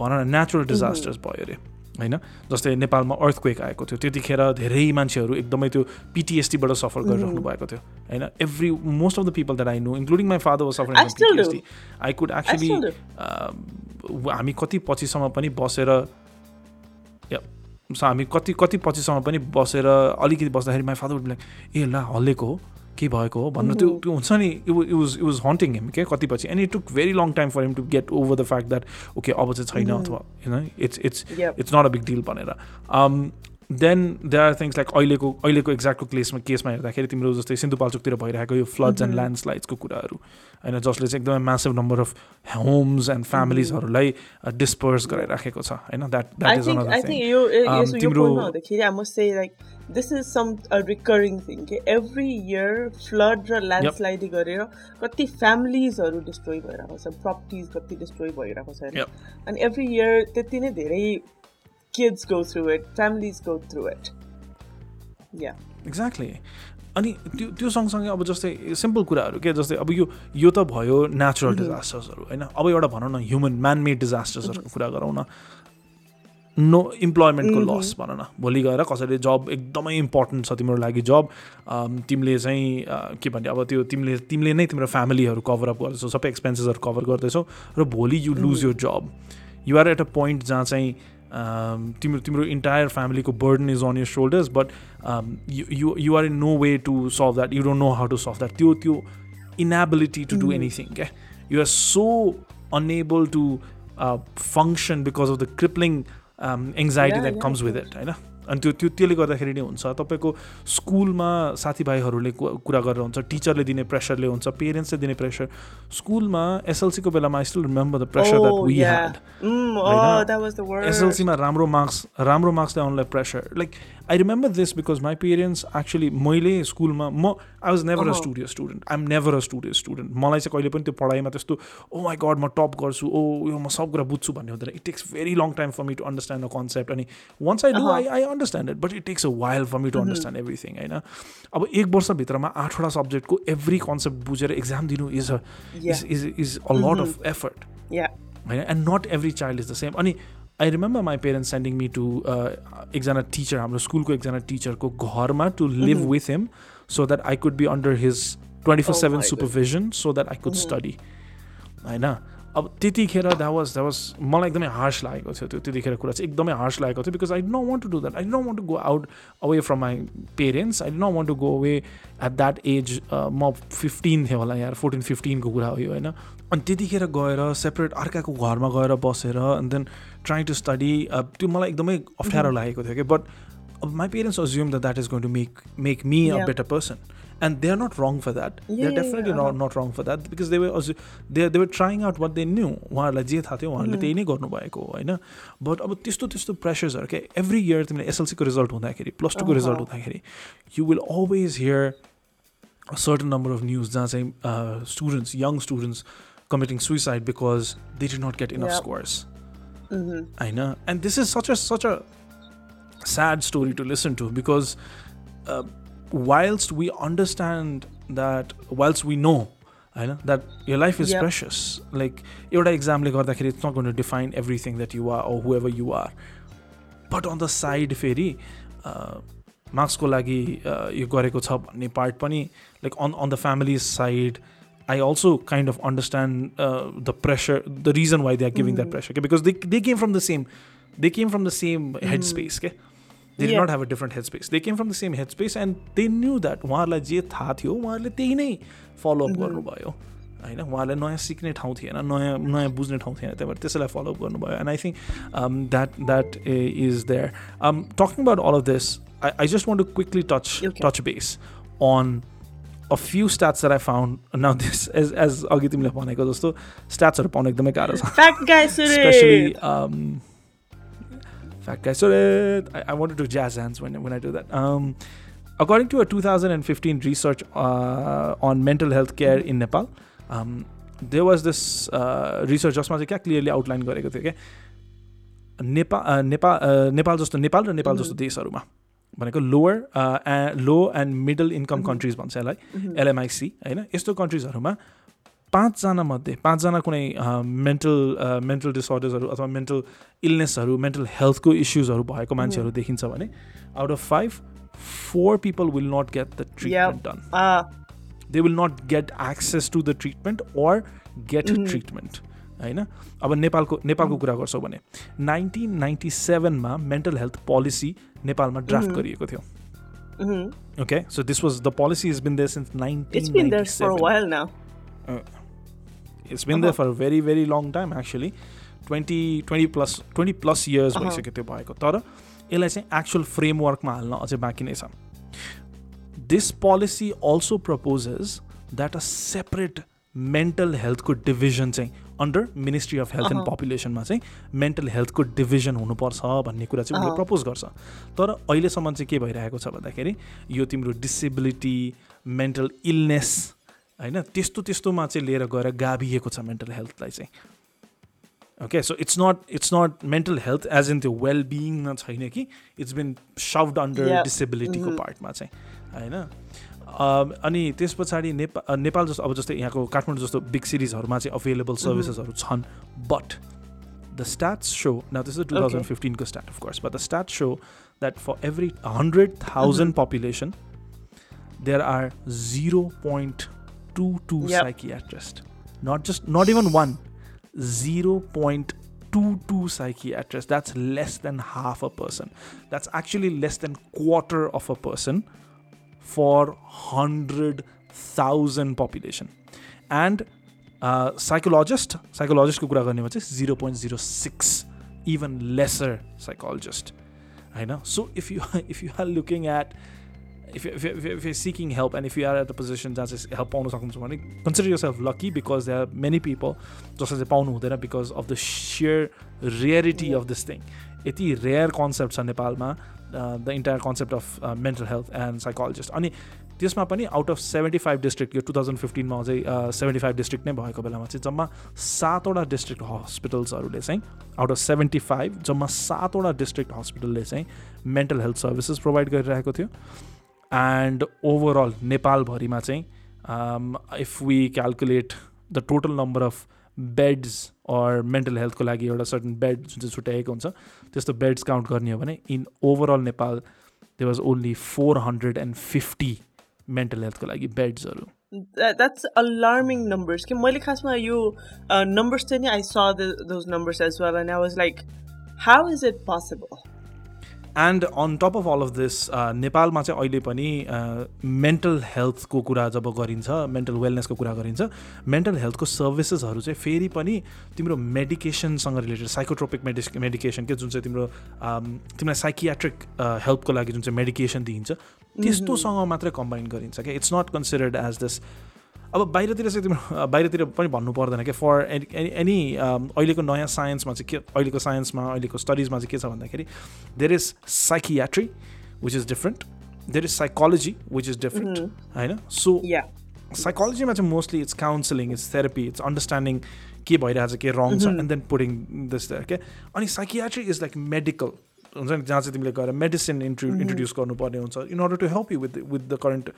भन न नेचुरल डिजास्टर्स mm-hmm. भयो अरे होइन जस्तै नेपालमा अर्थक्वेक आएको थियो त्यतिखेर धेरै मान्छेहरू एकदमै त्यो पिटिएसटीबाट सफर mm-hmm. गरिराख्नु भएको थियो होइन every most of the people that I know including my father suffer PTSD I could actually हामी कति पछिसम्म पनि बसेर हामी कति कति पछिसम्म पनि बसेर अलिकति बस्दाखेरि माई फादर लाइक ए ल हल्लेको हो के भएको हो भन्नु त्यो त्यो हुन्छ नि it was it was haunting him के कति पछि and it took very long time for him to get over the fact that okay अब चाहिँ छैन mm-hmm. अथवा होइन it's it's it's not a big deal भनेर um, then they are things like अहिलेको अहिलेको एक्ज्याक्टको क्लेसमा केसमा हेर्दाखेरि तिम्रो जस्तै सिन्धुपाल्चोकतिर भइरहेको यो फ्लड्स एन्ड ल्यान्डस्लाइड्सको कुराहरू होइन जसले चाहिँ एकदमै massive number of homes and फ्यामिलीजहरूलाई disperse गराइराखेको छ होइन this is some recurring thing every year flood र ल्यान्डस्लाइड गरेर कति फ्यामिलीजहरू डिस्ट्रोय भइरहेको छ प्रपर्टिज कति डिस्ट्रोय भइरहेको छ अनि एभ्री इयर त्यति नै धेरै kids go through it, families go through it. Yeah. Exactly. अनि त्यो त्यो सँगसँगै अब जस्तै सिम्पल कुराहरू के जस्तै अब यो यो त भयो नेचुरल डिजास्टर्सहरू mm-hmm. होइन अब एउटा भनौँ न ह्युमन म्यान मेड डिजास्टर्सहरूको कुरा गरौँ न नो इम्प्लोइमेन्टको लस भन न भोलि गएर कसैले जब एकदमै इम्पोर्टेन्ट छ तिम्रो लागि जब तिमीले चाहिँ के भन्ने अब त्यो तिमीले तिमीले नै तिम्रो फ्यामिलीहरू कभरअप गर्दैछौ सबै एक्सपेन्सेसहरू कभर गर्दैछौ र भोलि यु लुज यो जब युआर एट अ पोइन्ट जहाँ चाहिँ तिम्रो तिम्रो इन्टायर फ्यामिलीको burden is on your shoulders but you you are in no way to solve that you don't know how to solve that त्यो त्यो इनेबिलिटी टु डु एनिथिङ क्या you are so unable to function because of the crippling anxiety Yeah, that yeah, comes with it होइन अनि त्यो त्यो त्यसले गर्दाखेरि नै हुन्छ तपाईँको स्कुलमा साथीभाइहरूले कुरा गरेर हुन्छ टिचरले दिने प्रेसरले हुन्छ पेरेन्ट्सले दिने प्रेसर स्कुलमा एसएलसीको बेलामा I still remember the pressure that we had एसएलसीमा राम्रो मार्क्स राम्रो marks ल्याउनुलाई pressure like I remember this because my parents actually मैले स्कुलमा म I was never a studio student am never a studio student मलाई चाहिँ कहिले पनि त्यो पढाइमा त्यस्तो ओ माई गड म टप गर्छु ओ oh, यो म सब कुरा बुझ्छु भन्ने हुँदैन it takes very long time for me to understand the concept अनि once I do I I understand it but it takes a while for me to understand everything होइन अब एक वर्षभित्रमा आठवटा सब्जेक्टको एभ्री कन्सेप्ट बुझेर एक्जाम दिनु is a is is is a lot of effort होइन and not every child is the same अनि I remember my parents sending me to एकजना टिचर हाम्रो स्कुलको एकजना टिचरको घरमा to leave with him so that I could be under his twenty four seven supervision so that I could study होइन अब त्यतिखेर द्याट वाज द्याट वाज मलाई एकदमै हार्स लागेको थियो त्यो त्यतिखेर कुरा चाहिँ एकदमै हार्स लागेको थियो because I don't want to do that I don't want to go out away from my parents I don't want to go away at that age म फिफ्टिन थिएँ होला यहाँ फोर्टिन फिफ्टिनको कुरा हो यो होइन अनि त्यतिखेर गएर सेपरेट अर्काको घरमा गएर बसेर and then try to study त्यो मलाई एकदमै अप्ठ्यारो mm-hmm. लागेको थियो कि बट अब my parents assume the that is going to make make me a better person and they're not wrong for that Yeah, they're yeah, definitely yeah, not, not wrong for that because they were also they, they were trying out what they knew उहाँहरूलाई जे थाहा थियो उहाँहरूले त्यही नै गर्नुभएको हो होइन बट अब त्यस्तो त्यस्तो प्रेसर्सहरू के एभ्री इयर तिमीले एसएलसीको रिजल्ट हुँदाखेरि प्लस टूको रिजल्ट हुँदाखेरि you will always hear a certain number of news जहाँ चाहिँ uh, students, young students committing suicide because they did not get enough Yep. scores. Mhm. I know, and this is such a such a sad story whilst we understand that whilst we know होइन that your life is precious like एउटा इक्जामले गर्दाखेरि it's not going to define everything that you are or whoever you but on the side फेरि मार्क्सको uh, लागि uh, यो गरेको छ भन्ने पार्ट पनि like on on the family side I also kind of understand the pressure the reason why they are giving that pressure के because they they came from the same they came from the same head space क्या they did not have a different head space they came from the same head space and they knew that उहाँहरूलाई जे थाहा थियो उहाँहरूले त्यही नै follow-up mm-hmm. गर्नुभयो होइन उहाँहरूले नयाँ सिक्ने ठाउँ थिएन नयाँ नयाँ बुझ्ने ठाउँ थिएन त्यही भएर त्यसैलाई फलोअप गर्नुभयो and I think that that is they're talking about all of this I I just want to quickly touch touch base on a few stats that I found now this age age अघि तिमीले भनेको जस्तो स्ट्याट्सहरू पाउनु एकदमै गाह्रो छ Fat guy Suresh. especially um fact guys so uh, I, I wanted to jazz hands when, when i do that um according to a 2015 research uh, on mental health care in nepal um, there was this uh, research जसमा चाहिँ क्या clearly outline गरेको थियो क्या नेपाल नेपाल नेपाल जस्तो नेपाल र नेपाल जस्तो देशहरूमा भनेको lower low and middle income countries भन्छ यसलाई Mhm. एलएमआइसी होइन यस्तो कन्ट्रिजहरूमा पाँचजना मध्ये पाँचजना कुनै मेन्टल मेन्टल डिसअर्डर्सहरू अथवा मेन्टल इलनेसहरू मेन्टल हेल्थको इस्युजहरू भएको मान्छेहरू mm. देखिन्छ भने out of five four people will not get the treatment done they will not get access to the treatment or get treatment होइन अब नेपालको नेपालको mm. कुरा गर्छौँ भने नाइन्टिन नाइन्टी सेभेनमा मेन्टल हेल्थ पोलिसी नेपालमा ड्राफ्ट mm-hmm. गरिएको थियो okay so this was the policy is been there since nineteen it's been the for very very long time actually twenty twenty plus twenty plus years भइसक्यो त्यो भएको तर यसलाई चाहिँ actual फ्रेमवर्कमा हाल्न अझै बाँकी नै छ this policy also proposes that a separate mental हेल्थको डिभिजन चाहिँ under ministry of health and पपुलेसनमा चाहिँ मेन्टल हेल्थको डिभिजन हुनुपर्छ भन्ने कुरा चाहिँ उसले प्रपोज uh-huh. गर्छ तर अहिलेसम्म चाहिँ के भइरहेको छ भन्दाखेरि यो तिम्रो डिसेबिलिटी मेन्टल इलनेस होइन त्यस्तो त्यस्तोमा चाहिँ लिएर गएर गाभिएको छ मेन्टल हेल्थलाई चाहिँ okay so it's not it's not mental health as in त्यो बिङमा छैन कि इट्स बिन साउड अन्डर डिसेबिलिटीको पार्टमा चाहिँ होइन um, अनि त्यस पछाडि नेपाल जस्तो अब जस्तै यहाँको काठमाडौँ जस्तो बिग सिरिजहरूमा चाहिँ अभाइलेबल सर्भिसेसहरू mm-hmm. छन् बट द स्टाट सो न त्यस्तो टु थाउजन्ड फिफ्टिनको of course but the stat so that for every hundred thousand population there are zero point are 0.22 Yep. psychiatrists not just not even one 0.22 psychiatrists that's less than half a person that's actually less than quarter of a person for 100000 population and uh, psychologist psychologist को कुरा गर्ने हो चाहिँ 0.06 even lesser psychologist I know. So if you if you are looking at if, you, if, if, if you're seeking help and if you are at a position जहाँ चाहिँ help पाउन सक्नुहुन्छ भने consider yourself lucky because they are many people जसले चाहिँ पाउनु हुँदैन because of the sheer rarity of this thing यति रेयर कन्सेप्ट छ नेपालमा the entire concept of mental health and psychologist अनि त्यसमा पनि out of seventy five district यो टु थाउजन्ड फिफ्टिनमा अझै सेभेन्टी फाइभ डिस्ट्रिक्ट नै भएको बेलामा चाहिँ जम्मा सातवटा डिस्ट्रिक्ट हस्पिटल्सहरूले चाहिँ आउट अफ सेभेन्टी फाइभ जम्मा सातवटा डिस्ट्रिक्ट हस्पिटलले चाहिँ मेन्टल हेल्थ सर्भिसेस प्रोभाइड गरिरहेको थियो एन्ड ओभरअल नेपालभरिमा चाहिँ if we calculate the total number of beds or mental हेल्थको लागि एउटा सर्टन बेड जुन चाहिँ छुट्याएको हुन्छ त्यस्तो बेड्स काउन्ट गर्ने हो भने in overall Nepal they was only four hundred and fifty mental हेल्थको लागि बेड्सहरू द्याट्स अलार्मिङ नम्बर्स कि मैले खासमा यो नम्बर्स चाहिँ नि I saw those numbers as well and I was like how is it possible and on top of all of this नेपालमा चाहिँ अहिले पनि मेन्टल uh, हेल्थको कुरा जब गरिन्छ मेन्टल वेलनेसको कुरा गरिन्छ मेन्टल हेल्थको सर्भिसेसहरू चाहिँ फेरि पनि तिम्रो मेडिकेसनसँग रिलेटेड साइकोट्रोपिक मेडि मेडिकेसन के जुन चाहिँ तिम्रो um, तिमीलाई साइकियाट्रिक हेल्पको uh, लागि जुन चाहिँ मेडिकेसन दिइन्छ त्यस्तोसँग मात्रै कम्बाइन गरिन्छ क्या it's not considered as this अब बाहिरतिर चाहिँ तिम्रो बाहिरतिर पनि भन्नु पर्दैन क्या फर एनी एनी अहिलेको नयाँ साइन्समा चाहिँ के अहिलेको साइन्समा अहिलेको स्टडिजमा चाहिँ के छ भन्दाखेरि there is psychiatry which is different there is psychology which is different होइन सो साइकोलोजीमा चाहिँ mostly it's counselling it's therapy it's understanding के भइरहेछ के रङ छ एन्ड देन पुटिङ दिस क्या अनि साइकियाट्री इज लाइक मेडिकल हुन्छ नि जहाँ चाहिँ तिमीले गएर मेडिसिन इन्ट्रु इन्ट्रोड्युस गर्नुपर्ने हुन्छ in order to help you with with the current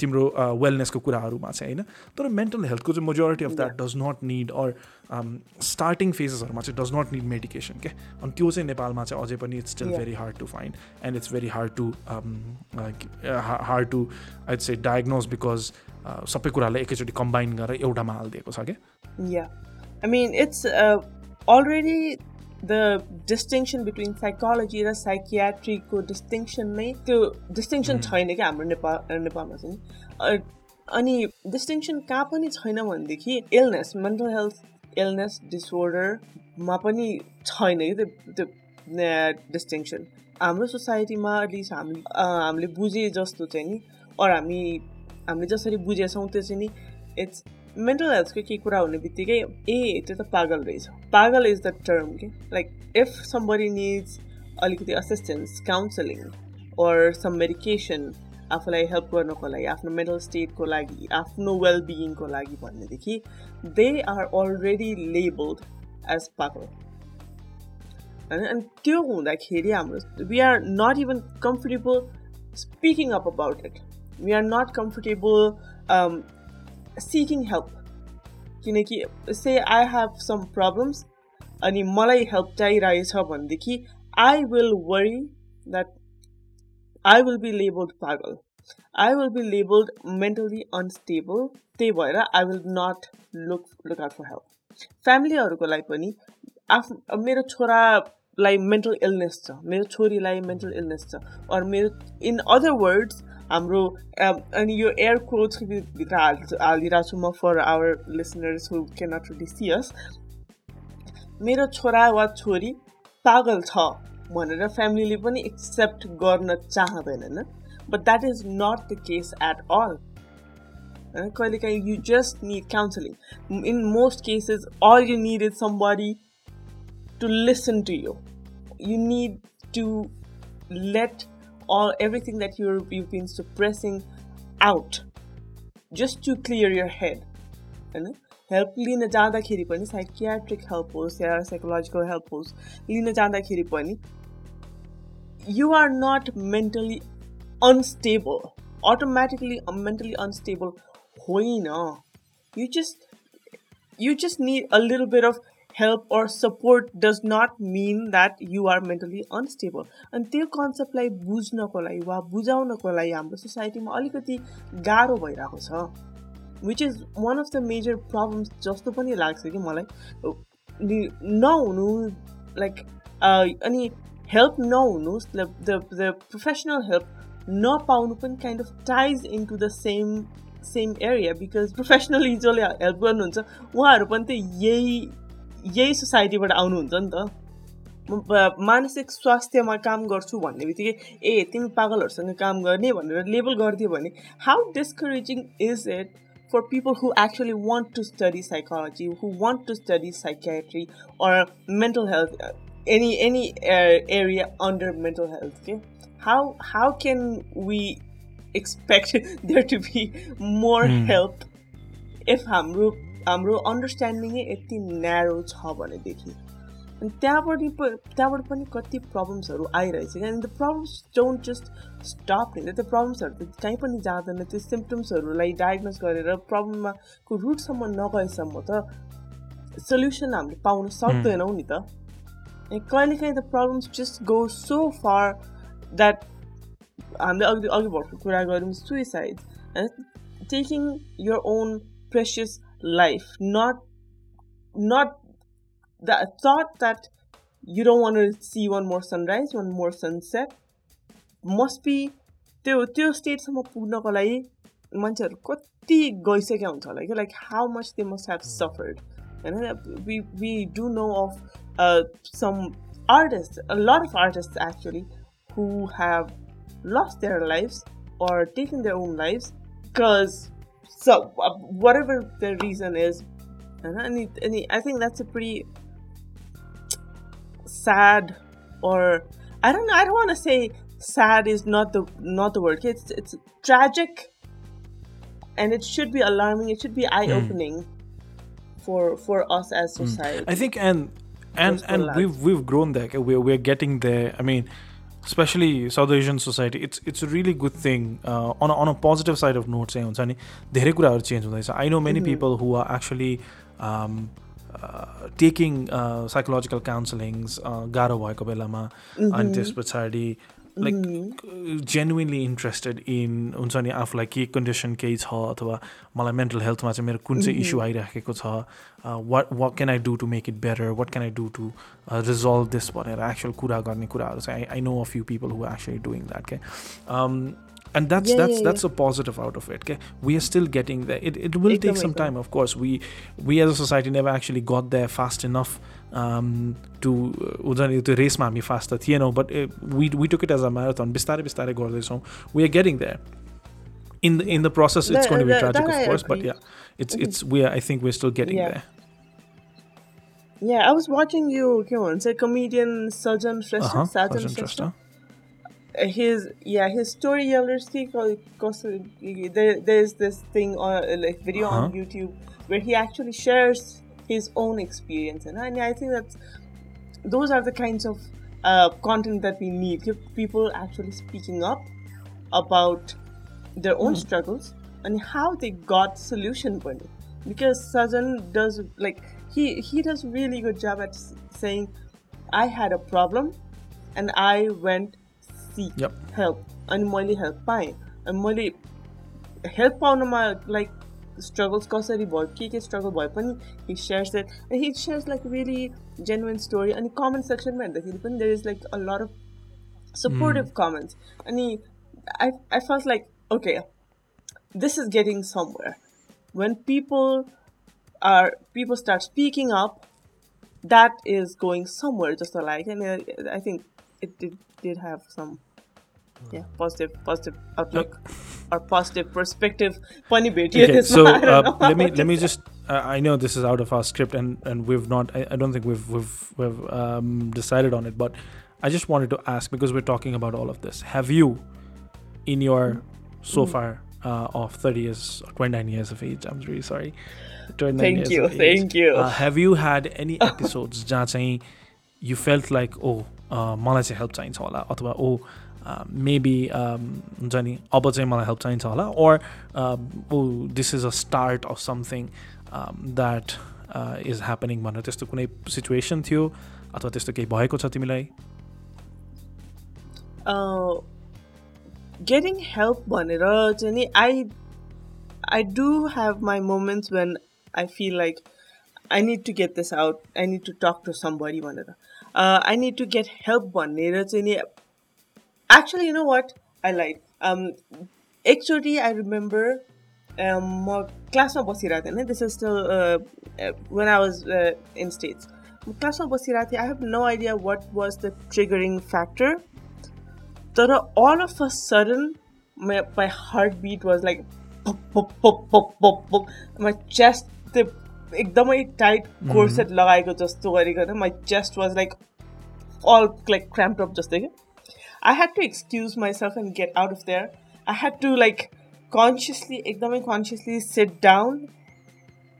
तिम्रो वेलनेसको uh, कुराहरूमा चाहिँ होइन तर मेन्टल हेल्थको चाहिँ majority of that does not need or starting फेजेसहरूमा चाहिँ डज नट निड मेडिकेसन के अनि त्यो चाहिँ नेपालमा चाहिँ अझै पनि it's still very hard to find and it's very hard to hard to I'd say diagnose because सबै कुरालाई एकैचोटि कम्बाइन गरेर एउटामा हालिदिएको छ क्या I mean it's already the distinction between psychology र साइकियाट्रीको डिस्टिङसन नै त्यो डिस्टिङसन hmm. छैन क्या हाम्रो नेपाल नेपालमा चाहिँ अनि डिस्टिङसन कहाँ पनि छैन भनेदेखि इलनेस मेन्टल हेल्थ इलनेस डिसओर्डरमा पनि छैन कि त्यो डिस्टिङसन हाम्रो सोसाइटीमा एटलिस्ट हामी हामीले बुझे जस्तो चाहिँ नि अरू हामी हामीले जसरी बुझेछौँ त्यो चाहिँ नि इट्स मेन्टल हेल्थ के केही कुरा हुने बित्तिकै ए त्यो त पागल रहेछ पागल इज द टर्म के लाइक इफ समबडी निड्स अलिकति assistance counselling or some medication आफूलाई हेल्प गर्नको लागि आफ्नो मेन्टल स्टेटको लागि आफ्नो वेलबिइङको लागि भनेदेखि they are already labelled as pagal होइन अनि त्यो हुँदाखेरि हाम्रो we are not even comfortable speaking up about it we are not comfortable seeking help किनकि say I have some problems अनि मलाई हेल्प चाहिरहेछ भनेदेखि I will worry that I will be labelled pagal I will be labelled mentally unstable त्यही भएर I will not look look out for help फ्यामिलीहरूको लागि पनि आफ्नो मेरो छोरालाई मेन्टल इलनेस छ मेरो छोरीलाई मेन्टल इलनेस छ अरू मेरो इन अदर वर्ड्स हाम्रो अनि यो एयर कोच भित्र हाल हालिरहेको छु म for our listeners who can not really see us मेरो छोरा वा छोरी पागल छ भनेर फ्यामिलीले पनि एक्सेप्ट गर्न चाहँदैन होइन but that is not the case at all होइन कहिलेकाहीँ you just need counselling in most cases all you need is somebody to listen to you you need to let all everything that you're, you've been suppressing out just to clear your head होइन help लिन जाँदाखेरि पनि psychiatric help होस् या psychological help होस् लिन जाँदाखेरि पनि you are not mentally unstable automatically mentally unstable होइन you just you just need a little bit of help or support does not mean that you're mentally unstable अनि त्यो कन्सेप्टलाई बुझ्नको लागि वा बुझाउनको लागि हाम्रो सोसाइटीमा अलिकति गाह्रो भइरहेको छ which is one of the major problems जस्तो पनि लाग्छ कि मलाई नहुनु लाइक uh, अनि हेल्प नहुनु द प्रोफेसनल हेल्प नपाउनु पनि kind of ties in to the same same area because professionally जसले हेल्प गर्नुहुन्छ उहाँहरू पनि त यही यही सोसाइटीबाट आउनुहुन्छ नि त म मानसिक स्वास्थ्यमा काम गर्छु भन्ने बित्तिकै ए तिमी पागलहरूसँग काम गर्ने भनेर लेबल गरिदियो भने how discouraging is it for people who actually want to study psychology who want to study psychiatry or mental health any any area under mental health के how how can we expect there to be more help if हाम्रो हाम्रो understanding नै यति narrow छ भनेदेखि अनि त्यहाँबाट त्यहाँबाट पनि कति प्रब्लम्सहरू आइरहेछ किनभने the problems don't just stop होइन त्यो प्रब्लम्सहरू त कहीँ पनि जाँदैन त्यो सिम्टम्सहरूलाई डायग्नोज गरेर प्रब्लममा रुटसम्म नगएसम्म त सल्युसन हामीले पाउन सक्दैनौँ नि त अनि कहिलेकाहीँ त problems just go so far that हामीले अघि अघि भर्खर कुरा गऱ्यौँ suicide taking your own precious life not not the thought that you don't want to see one more sunrise, one more sunset. Must be त्यो त्यो स्टेटसम्म पुग्नको लागि मान्छेहरू कति गइसकेका हुन्छ होला कि like how much they must have suffered होइन we we do know of some artists, a lot of artists actually, who have lost their lives or taken their own lives because so uh, whatever the reason is and I, I, think that's a pretty sad or i don't know i don't want to say sad is not the not the word it's it's tragic and it should be alarming it should be hmm. eye opening mm. for for us as hmm. society mm. i think and and and we've we've grown there we're, we're getting there i mean specially south Asian society it's it's a really good thing on on a positive side of note चाहिँ हुन्छ नि धेरै कुराहरू change हुँदैछ I know many people who are actually taking psychological counsellings गाह्रो भएको बेलामा अनि mm-hmm. त्यस पछाडि लाइक जेन्युनली इन्ट्रेस्टेड इन हुन्छ नि आफूलाई के कन्डिसन केही छ अथवा मलाई मेन्टल हेल्थमा चाहिँ मेरो कुन चाहिँ इस्यु आइराखेको छ what what can I do to make it better what can I do to resolve this भनेर एक्चुअल कुरा गर्ने कुराहरू चाहिँ I I know a few people हुङ that के and that's that's a positive out of it के we are still getting that it it will take some time of course we we as a society never actually got that fast in um, to हुन्छ नि त्यो रेसमा हामी fast त थिएनौँ but we we took it as a marathon बिस्तारै बिस्तारै गर्दैछौँ we are getting there in the in the process it's That- going to be that- tragic that of I course but agree. yeah it's it's we are, i think we're still getting Yeah. there yeah I was watching you के भन्छ comedian Sajan Shrestha uh-huh Sajan Arjun Shrestha Shrestha. his yeah his story Yellersky there there's this thing on like video on Uh-huh. YouTube where he actually shares his own experience and I, I think that's those are the kinds of uh, content that we need Give people actually speaking up about their own struggles and how they got solution for it because Sajan does like he he does really good job at s- saying I had a problem and I went seek Yep. help अनि मैले help पाएँ अनि मैले help पाउनमा like struggles कसरी भयो के के स्ट्रगल भए पनि he shares that he shares like really genuine story अनि कमेन्ट सेक्सनमा हेर्दाखेरि पनि there is like a lot of supportive comments अनि I I first like okay this is getting somewhere. When people are people start speaking up, that is going somewhere just alike, and uh, I think it did, did have some yeah positive positive outlook or positive perspective. Funny bit. okay so I don't uh, know let me how to let me say. just uh, i know this is out of our script and and we've not i, I don't think we've we've we've um, decided on it but i just wanted to ask because we're talking about all of this have you in your so Mm. far uh, of 30 years or 29 years of age i'm really sorry 29 Thank years you, of age, thank you. uh, have you had any episodes जहाँ चाहिँ you felt like oh uh, मलाई चाहिँ help चाहिन्छ होला अथवा ओ maybe हुन्छ नि अब चाहिँ मलाई हेल्प चाहिन्छ होला or this is a start of something that is happening भनेर त्यस्तो कुनै सिचुएसन थियो अथवा त्यस्तो केही भएको छ तिमीलाई गेटिङ uh, हेल्प भनेर चाहिँ नि I I do have my moments when I feel like I need to get this out I need to talk to somebody भनेर I need to get help भनेर चाहिँ नि actually you know what I lied um एकचोटि I remember um, म क्लासमा बसिरहेको थिएँ होइन this is still when I was in States म क्लासमा बसिरहेको थिएँ I have no idea what was the triggering factor तर all of a sudden my heart beat was like my chest त्यो एकदमै टाइट कोर्सेट लगाएको जस्तो गरिकन my chest was like all like cramp up जस्तै क्या I had to excuse myself and get out of there. I had to like consciously, एकदम consciously sit down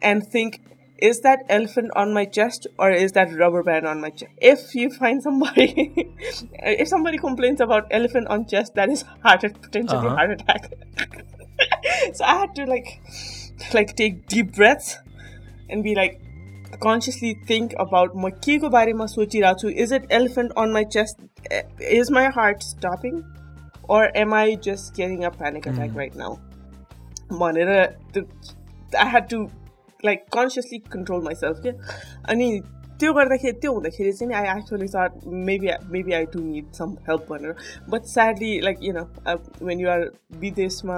and think is that elephant on my chest or is that rubber band on my chest if you find somebody if somebody complains about elephant on chest that is heart potentially uh-huh. heart attack so i had to like like take deep breaths and be like consciously think about म के को बारेमा सोचिरहेको छु is it elephant on my chest is my heart stopping or am I just getting a panic attack right now? भनेर त्यो I had to like consciously control myself के अनि त्यो गर्दाखेरि त्यो हुँदाखेरि चाहिँ नि I actually thought maybe maybe I do need some help भनेर but sadly like you know when you're विदेशमा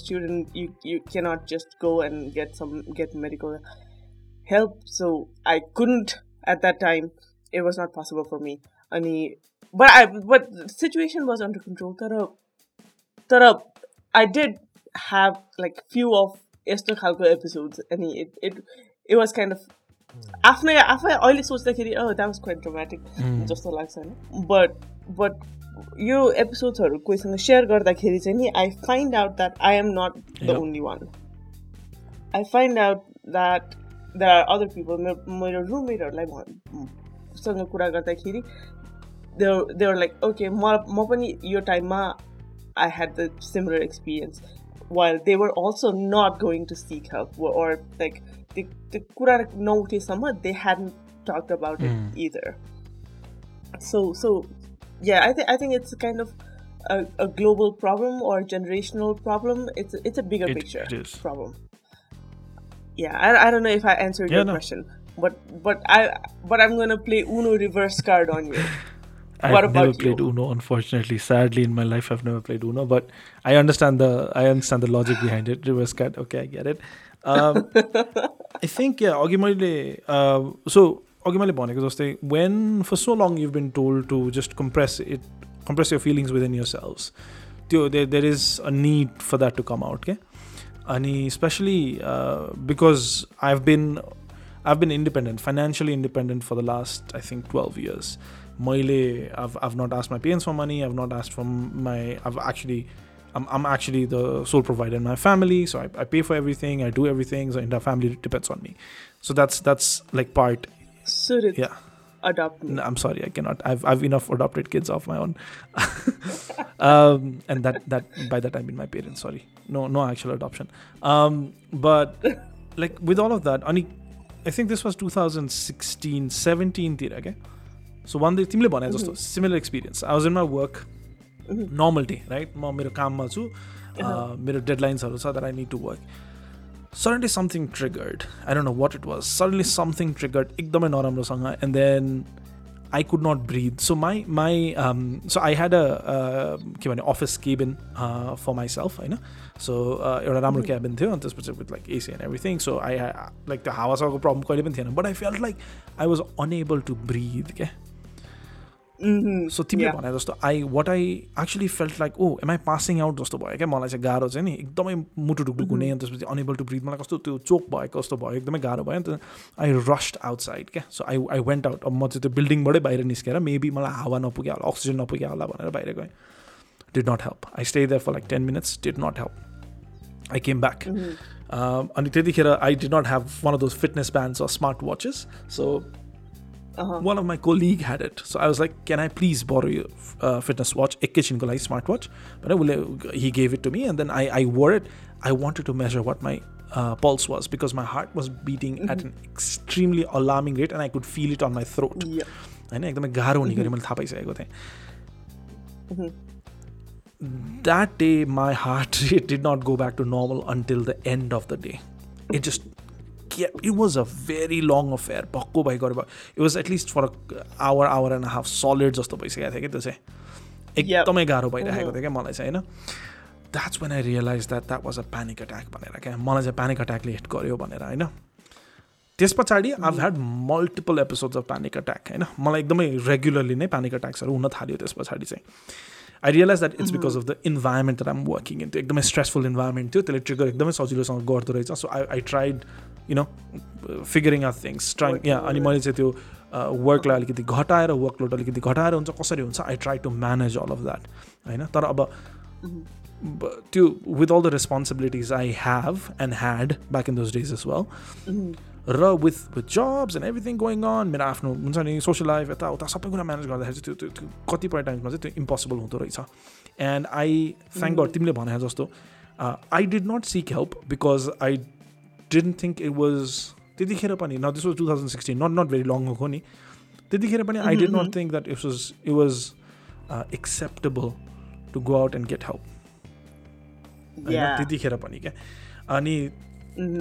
student you you can't just go and get some get medical help. So I couldn't at that time. It was not possible for me. any but I but the situation was under control. तर तर I did have like few of यस्तो खालको episodes. अनि it it it was kind of आफ्नै आफै अहिले oh, that was quite dramatic, dramatic जस्तो लाग्छ होइन बट बट यो एपिसोड्सहरू कोहीसँग सेयर गर्दाखेरि चाहिँ नि I find out that I am not the only one I find out that there are other people मेरो मेरो रुममेटहरूलाई सँग कुरा गर्दाखेरि देवर देवर लाइक ओके म म पनि यो टाइममा I had the similar experience while they were also not going to seek help or, or like the the kura notesama they hadn't talked about it Mm. either so so yeah i think i think it's kind of a, a global problem or generational problem it's it's a bigger It- picture it is. problem yeah, I, I don't know if I answered yeah, your no. question, but but I but I'm gonna play Uno reverse card on you. I've never played Uno, unfortunately. Sadly, in my life, I've never played Uno, but I understand the I understand the logic behind it. Reverse card, okay, I get it. Um, I think yeah, Ogimale. Uh, so Ogimale Bonic was saying when for so long you've been told to just compress it, compress your feelings within yourselves. There, there is a need for that to come out. Okay अनि especially uh, because I've been I've been independent, financially independent for the last I think 12 years. मैले, I've, I've not asked my parents for money. I've not asked from my. I've actually, I'm, I'm actually the sole provider in my family. So I, I pay for everything. I do everything. So entire family depends on me. So that's that's like part. should it Yeah. adopt me No, I'm sorry, I cannot. I've I've enough adopted kids of my own, um, and that that by that I mean my parents. Sorry, no no actual adoption. Um, but like with all of that, अनि I think this was 2016, 17 तिर okay. So one day तिमीले भने जस्तो similar experience. I was in my work, normal day, right? म मेरो काममा छु uh, मेरो डेडलाइन्सहरू छ that I need to work. Suddenly something triggered. I don't know what it was. Suddenly something triggered. एकदमै नराम्रोसँग and then I could not breathe. So my my um, so I had a uh, के भने office cabin uh, for myself होइन so एउटा राम्रो cabin थियो अनि त्यसपछि with like AC and everything so I like त्यो हावासावाको प्रब्लम कहिले पनि थिएन but I felt like I was unable to breathe क्या Mhm. So mm-hmm. तिमीले भने जस्तो I what I actually felt like oh am I passing out जस्तो भयो क्या मलाई चाहिँ गाह्रो चाहिँ नि एकदमै मुटु ढुकढुक हुने mm-hmm. अनि त्यसपछि अनेबल टु ब्रिथ मलाई कस्तो त्यो चोक भएको कस्तो भयो एकदमै गाह्रो भयो अन्त आई रस्ट आउटसाइड क्या so I I went out अब म चाहिँ त्यो बिल्डिङबाटै बाहिर निस्केर मेबी मलाई हावा नपुग्यो होला अक्सिजन नपुग्यो होला भनेर बाहिर गएँ did not help I stay the for like ten minutes did not help I came back अनि त्यतिखेर I did not have one of those fitness bands or smart watches so Uh-huh. one of my colleague had it so i was like can i please borrow your uh, fitness watch ekkichinku like smartwatch but I will- he gave it to me and then i, I wore it i wanted to measure what my uh, pulse was because my heart was beating at an extremely alarming rate and i could feel it on my throat Yeah. होइन एकदमै गाह्रो हुने गरी मैले थाहा पाइसकेको थिएँ that day my heart rate did not go back to normal until the end of the day it just क्या it was a very long affair भक्कु भइ गऱ्यो it was at least for hour hour and half solid जस्तो भइसकेको थियो कि त्यो चाहिँ एकदमै गाह्रो भइरहेको थियो क्या मलाई चाहिँ होइन that's when I realise that that was a panic attack भनेर क्या मलाई चाहिँ प्यानिक अट्याकले हिट गर्यो भनेर होइन त्यस पछाडि I had multiple episodes of panic attack होइन मलाई एकदमै रेगुलरली नै प्यानिक अट्याक्सहरू हुन थाल्यो त्यस पछाडि चाहिँ I realise that it's because of the environment that I'm working in त्यो एकदमै स्ट्रेसफुल इन्भाइरोमेन्ट थियो त्यसले ट्रिगर एकदमै सजिलोसँग गर्दो रहेछ so I I tried you know figuring out things trying या अनि मैले चाहिँ त्यो वर्कलाई uh, अलिकति घटाएर वर्कलोड अलिकति घटाएर हुन्छ कसरी हुन्छ I try to manage all of that होइन तर अब mm-hmm. त्यो with all the responsibilities I have and had back in those days is well र with with jobs and everything going on मेरो आफ्नो हुन्छ नि सोसियल लाइफ यताउता सबै कुरा म्यानेज गर्दाखेरि चाहिँ त्यो त्यो कतिपय टाइम्समा चाहिँ त्यो इम्पोसिबल हुँदो रहेछ एन्ड आई थ्याङ्क गड तिमीले भने जस्तो I did not seek help because I didn't think it was त्यतिखेर पनि न this was two thousand sixteen not not very long हो नि त्यतिखेर पनि I did not think that it was it was acceptable to go out and get help होइन Yeah. त्यतिखेर पनि क्या अनि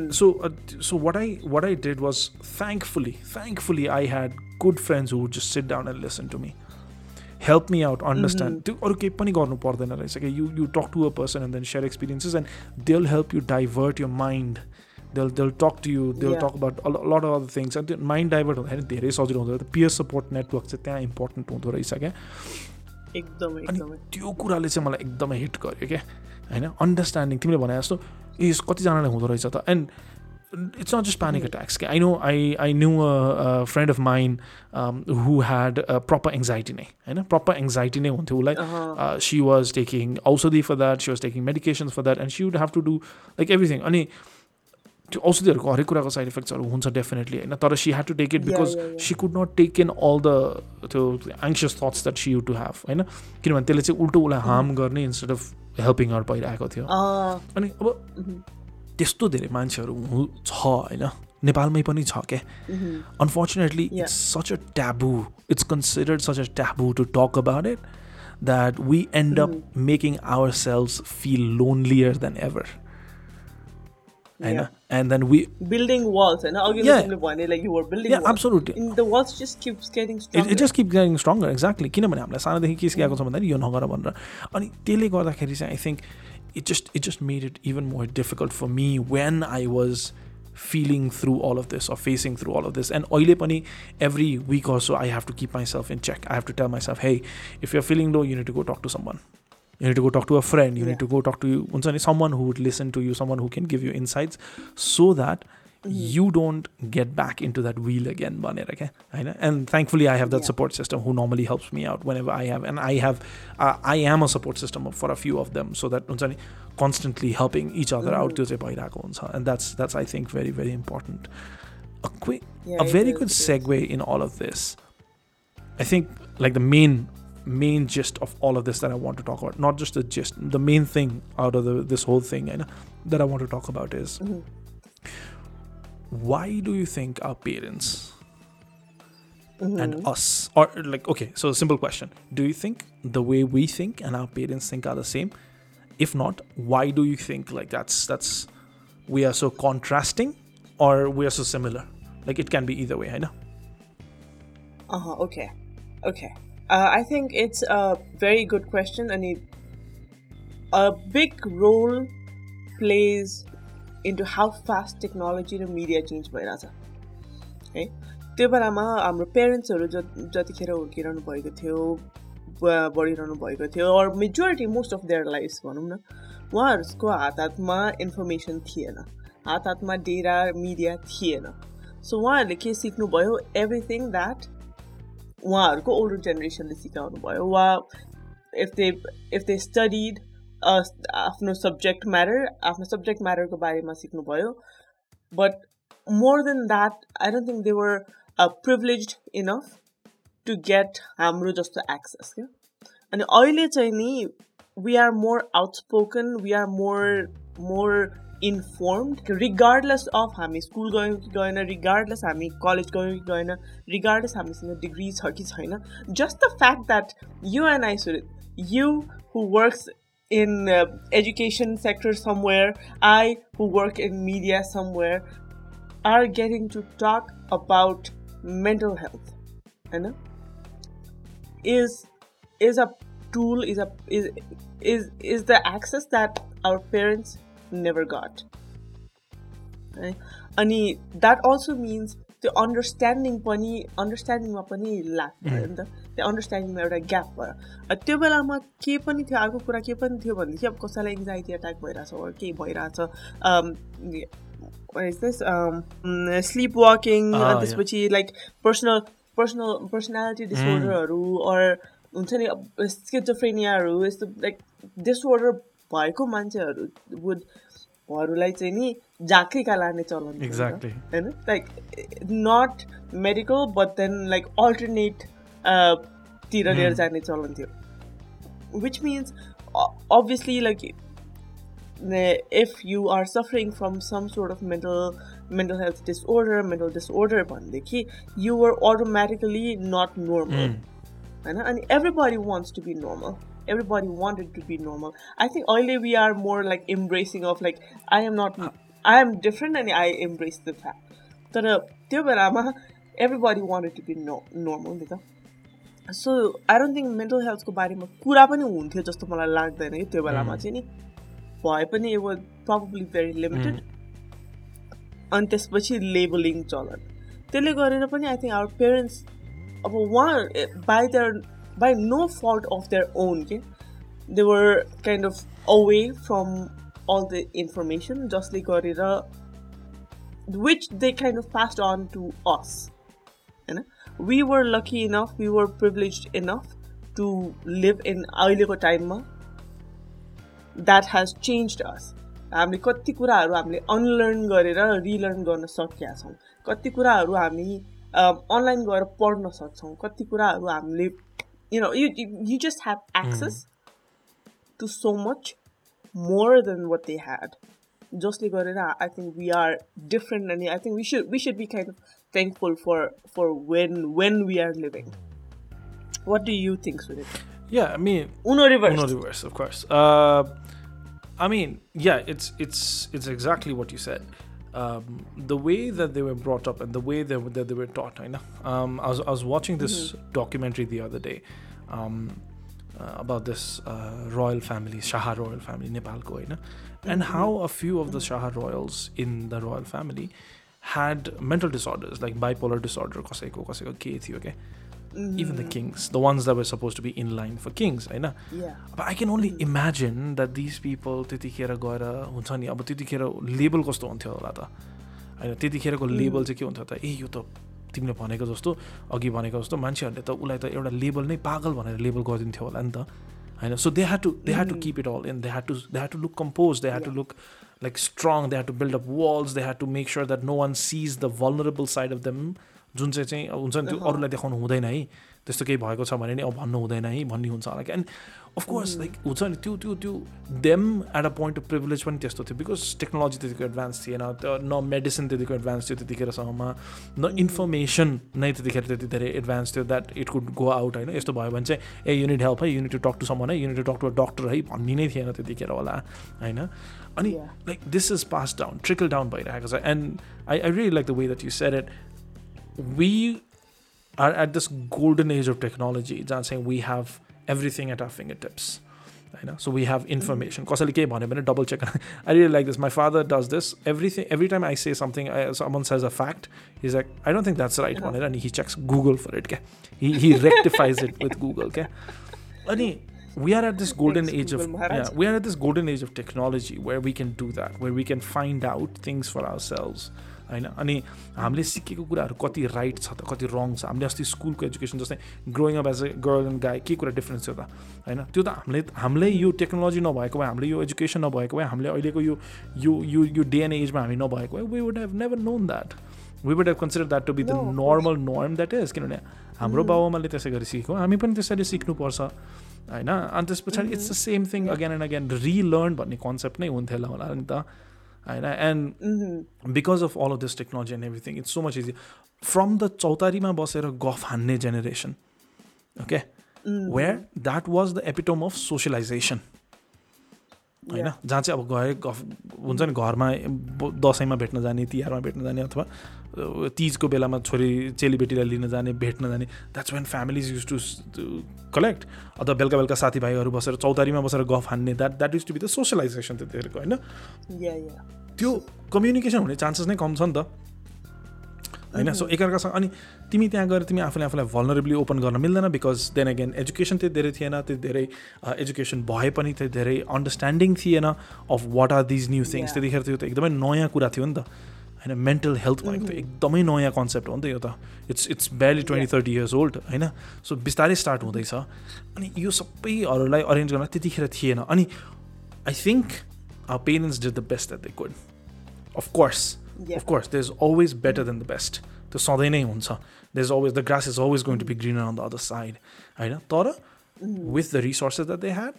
so uh, so what I what I did was thankfully thankfully I had good friends who would just sit down and listen to me help me out understand त्यो अरू केही पनि गर्नु पर्दैन रहेछ क्या you you talk to a person and then share experiences and they will help you divert your mind देल्ल talk to you they'll talk but lot other things अनि त्यो माइन्ड डाइभर्ट हुँदाखेरि धेरै सजिलो हुँदो रहेछ पियर सपोर्ट नेटवर्क चाहिँ त्यहाँ important हुँदो रहेछ क्या एकदमै अनि त्यो कुराले चाहिँ मलाई एकदमै हिट गर्यो क्या होइन अन्डरस्ट्यान्डिङ तिमीले भने जस्तो इस कतिजनाले हुँदो रहेछ त and it's not just panic attacks कि I know I I knew a friend of mine who had proper anxiety नै होइन प्रपर एङ्जाइटी नै हुन्थ्यो उसलाई सी वाज टेकिङ औषधि for that she was taking medication for that and she would have to do like everything अनि त्यो औषधिहरूको हरेक कुराको साइड इफेक्ट्सहरू हुन्छ डेफिनेटली होइन तर she had to take it because she could not take in all the त्यो anxious thoughts that she यु टु ह्याभ होइन किनभने त्यसले चाहिँ उल्टो उसलाई हार्म गर्ने इन्स्टेड अफ हेल्पिङहरू भइरहेको थियो अनि अब त्यस्तो धेरै मान्छेहरू छ होइन नेपालमै पनि छ क्या unfortunately it's such a taboo it's considered such a taboo to talk about it that we end up making ourselves feel lonelier than ever Yeah. And then we building walls होइन अघि Yeah. तिमीले भने like you were building Yeah, walls. absolutely. And the walls just keeps getting it stronger. It just keep getting stronger exactly किनभने हामीलाई सानोदेखि के सिकाएको छ भन्दाखेरि यो नगर भनेर अनि त्यसले गर्दाखेरि चाहिँ I think it just it just made it even more difficult for me when I was feeling through all of this or facing through all of this and अहिले पनि every week also I have to keep myself in check I have to tell myself hey if you're feeling low you need to go talk to someone you need to go talk to a friend you yeah. need to go talk to you, someone who would listen to you someone who can give you insights so that mm-hmm. you don't get back into that wheel again and thankfully i have that yeah. support system who normally helps me out whenever i have and i have uh, i am a support system for a few of them so that constantly helping each other mm-hmm. out and that's that's i think very very important a quick yeah, a very good segue in all of this i think like the main main gist of all of this that I want to talk about. Not just the gist, the main thing out of the, this whole thing and that I want to talk about is mm-hmm. why do you think our parents mm-hmm. and us are like okay, so simple question. Do you think the way we think and our parents think are the same? If not, why do you think like that's that's we are so contrasting or we are so similar? Like it can be either way, I know. Uh-huh, okay. Okay. Uh, I think it's a very good question, and it, a big role plays into how fast technology र media change भइरहेछ है त्यो बेलामा हाम्रो पेरेन्ट्सहरू ज जतिखेर हुर्किरहनु भएको थियो बढिरहनु भएको थियो or majority most of their life भनौँ न उहाँहरूको हात हातमा इन्फर्मेसन थिएन हात हातमा डेरा मिडिया थिएन सो उहाँहरूले के सिक्नुभयो एभ्रिथिङ द्याट उहाँहरूको ओल्डर जेनेरेसनले सिकाउनु भयो वा if they if they studied आफ्नो सब्जेक्ट म्याटर आफ्नो सब्जेक्ट म्याटरको बारेमा सिक्नुभयो but more than that I don't think they were privilege enough to get हाम्रो जस्तो एक्सेस क्या अनि अहिले चाहिँ नि we are more outspoken we are more more informed regardless of हामी स्कुल गयौँ कि गएन रिगार्डलेस हामी कलेज गयौँ कि गएन रिगार्डलेस हामीसँग डिग्री छ कि छैन just the fact that you and I should you who works in uh, education sector somewhere i who work in media somewhere are getting to talk about mental health you know is is a tool is a is is is the access that our parents never got है अनि that also means त्यो understanding पनि अन्डरस्ट्यान्डिङमा पनि लाग्छ नि त त्यो अन्डरस्ट्यान्डिङमा एउटा ग्याप भयो त्यो बेलामा के पनि थियो अर्को कुरा के पनि थियो भनेदेखि अब कसैलाई एङ्जाइटी एट्याक भइरहेछ केही भइरहेछ sleep um, um, mm, ah, walking त्यसपछि लाइक पर्सनल पर्सनल पर्सनालिटी डिसअर्डरहरू अर हुन्छ नि स्किजोफ्रेनियाहरू यस्तो लाइक डिसअर्डर भएको मान्छेहरू वुड हरूलाई चाहिँ नि झाँखैका लाने चलन एक्ज्याक्टली होइन like not medical but then like अल्टरनेटतिर लिएर जाने चलन थियो which means obviously like if you are suffering from some sort of mental mental health disorder mental disorder भनेदेखि युआर अटोमेटिकली नट नोर्मल होइन अनि everybody wants to be normal everybody wanted to be normal i think only we are more like embracing of like i am not uh. i am different and i embrace the fact तर uh, त्यो बेलामा everybody wanted to be no normal नि त so I don't think mental हेल्थको बारेमा कुरा पनि हुन्थ्यो जस्तो मलाई लाग्दैन कि त्यो mm. बेलामा चाहिँ नि भए पनि it was probably very limited अनि त्यसपछि लेबलिङ चलन त्यसले गरेर पनि आई थिङ्क आवर पेरेन्ट्स अब उहाँ by eh, their by no fault of their own के they were kind of away from all the information जसले गरेर which they kind of passed on to us होइन we were lucky enough we were privileged enough to live in अहिलेको टाइममा that has change us हामीले कति कुराहरू हामीले unlearn गरेर रिलर्न गर्न सकेका छौँ कति कुराहरू हामी अनलाइन गएर पढ्न सक्छौँ कति कुराहरू हामीले you know you you just have access mm. to so much more than what they had justly Guerrera, I think we are different and I think we should we should be kind of thankful for for when when we are living. What do you think, Sudip? Yeah, I mean Uno reverse. Uno reverse, of course. Uh, I mean, yeah, it's it's it's exactly what you said Um, the way that they were brought up and the way that, that they were taught. I know. Um, I was I was watching this documentary the other day um, uh, about this uh, royal family, Shah royal family, Nepal, ko, होइन? and how a few of the Shah royals in the royal family had mental disorders like bipolar disorder, कसैको कसैको के थियो के even the kings the ones the were suppose to be in line for kings होइन अब I can only imagine that this people त्यतिखेर गएर हुन्छ नि अब त्यतिखेर लेबल कस्तो हुन्थ्यो होला त होइन त्यतिखेरको लेबल mm. चाहिँ के हुन्थ्यो त ए यो त तिमीले भनेको जस्तो अघि भनेको जस्तो मान्छेहरूले त उसलाई त एउटा लेबल नै पागल भनेर लेबल गरिदिन्थ्यो होला नि त होइन so they had to they had to keep it all and they had to they had to look compose they had to look like strong they had to build up walls they had to make sure that no one sees the vulnerable side of them जुन चाहिँ चाहिँ हुन्छ नि त्यो अरूलाई देखाउनु हुँदैन है त्यस्तो केही भएको छ भने नि अब भन्नु हुँदैन है भन्ने हुन्छ होला कि एन्ड अफकोर्स लाइक हुन्छ नि त्यो त्यो त्यो them at a point of privilege पनि त्यस्तो थियो बिकज टेक्नोलोजी त्यतिको एडभान्स थिएन त्यो न मेडिसिन त्यतिको एडभान्स थियो त्यतिखेरसम्ममा न इन्फर्मेसन नै त्यतिखेर त्यति धेरै एडभान्स थियो that it could go out होइन यस्तो भयो भने चाहिँ ए युनिट हेल्प है you need to talk to someone है you need to talk to doctor है भन्ने नै थिएन त्यतिखेर होला होइन अनि like this is pass down trickle down भइरहेको छ and I I really like the way that you set we are at this golden age of technology जहाँ चाहिँ we have everything at our fingertips होइन so we have information कसैले केही भन्यो भने double check I really like this my father does this everything every time I say something I, someone says a fact he's like I don't think that's right भनेर अनि he checks Google for it क्या he, he rectifies it with Google क्या अनि we are at this golden Thanks, age of Google Maharaj. yeah, we are at this golden age of technology where we can do that where we can find out things for ourselves होइन अनि हामीले सिकेको कुराहरू कति right छ त कति रङ छ हामीले अस्ति स्कुलको एजुकेसन जस्तै growing up as a girl and guy के कुरा डिफ्रेन्स थियो त होइन त्यो त हामीले हामीले यो टेक्नोलोजी नभएको भए हामीले यो एजुकेसन नभएको भए हामीले अहिलेको यो यो यो डे एन्ड एजमा हामी नभएको भए we would have never known that we would have consider that to be the normal norm that is किनभने हाम्रो mm. बाबुआमाले त्यसै गरी सिकेको हामी पनि त्यसरी सिक्नुपर्छ होइन अनि त्यस पछाडि it's the same thing again and again relearn भन्ने कन्सेप्ट नै हुन्थ्यो होला होला नि त And mm-hmm. because of all of this technology and everything, it's so much easier. From the Chautarima Bosera Gof Hanne generation, okay, mm-hmm. where that was the epitome of socialization. होइन जहाँ चाहिँ अब गए हुन्छ नि घरमा दसैँमा भेट्न जाने तिहारमा भेट्न जाने अथवा तिजको बेलामा छोरी चेलीबेटीलाई लिन जाने भेट्न जाने that's when families used to collect अथवा बेलुका बेलुका साथीभाइहरू बसेर चौतारीमा बसेर गफ हान्ने that that used to be the socialization त्यतिखेरको होइन त्यो कम्युनिकेसन हुने चान्सेस नै कम छ नि त होइन सो एकअर्कासँग अनि तिमी त्यहाँ गएर तिमी आफूले आफूलाई भलनरेबली ओपन गर्न मिल्दैन बिकज देन अगेन एजुकेसन त्यो धेरै थिएन त्यो धेरै एजुकेसन भए पनि त्यो धेरै अन्डरस्ट्यान्डिङ थिएन of what are these new things त्यतिखेर त्यो त एकदमै नयाँ कुरा थियो नि त होइन मेन्टल हेल्थ भनेको त mm-hmm. एकदमै नयाँ कन्सेप्ट हो नि त यो त it's it's barely twenty thirty years old होइन सो बिस्तारै स्टार्ट हुँदैछ अनि यो सबैहरूलाई अरेन्ज गर्न त्यतिखेर थिएन अनि I think our parents did the best at the good of course of course there's always better than the best त्यो सधैँ नै हुन्छ there's always the grass is always going to be greener on the other side होइन तर with the resources that they had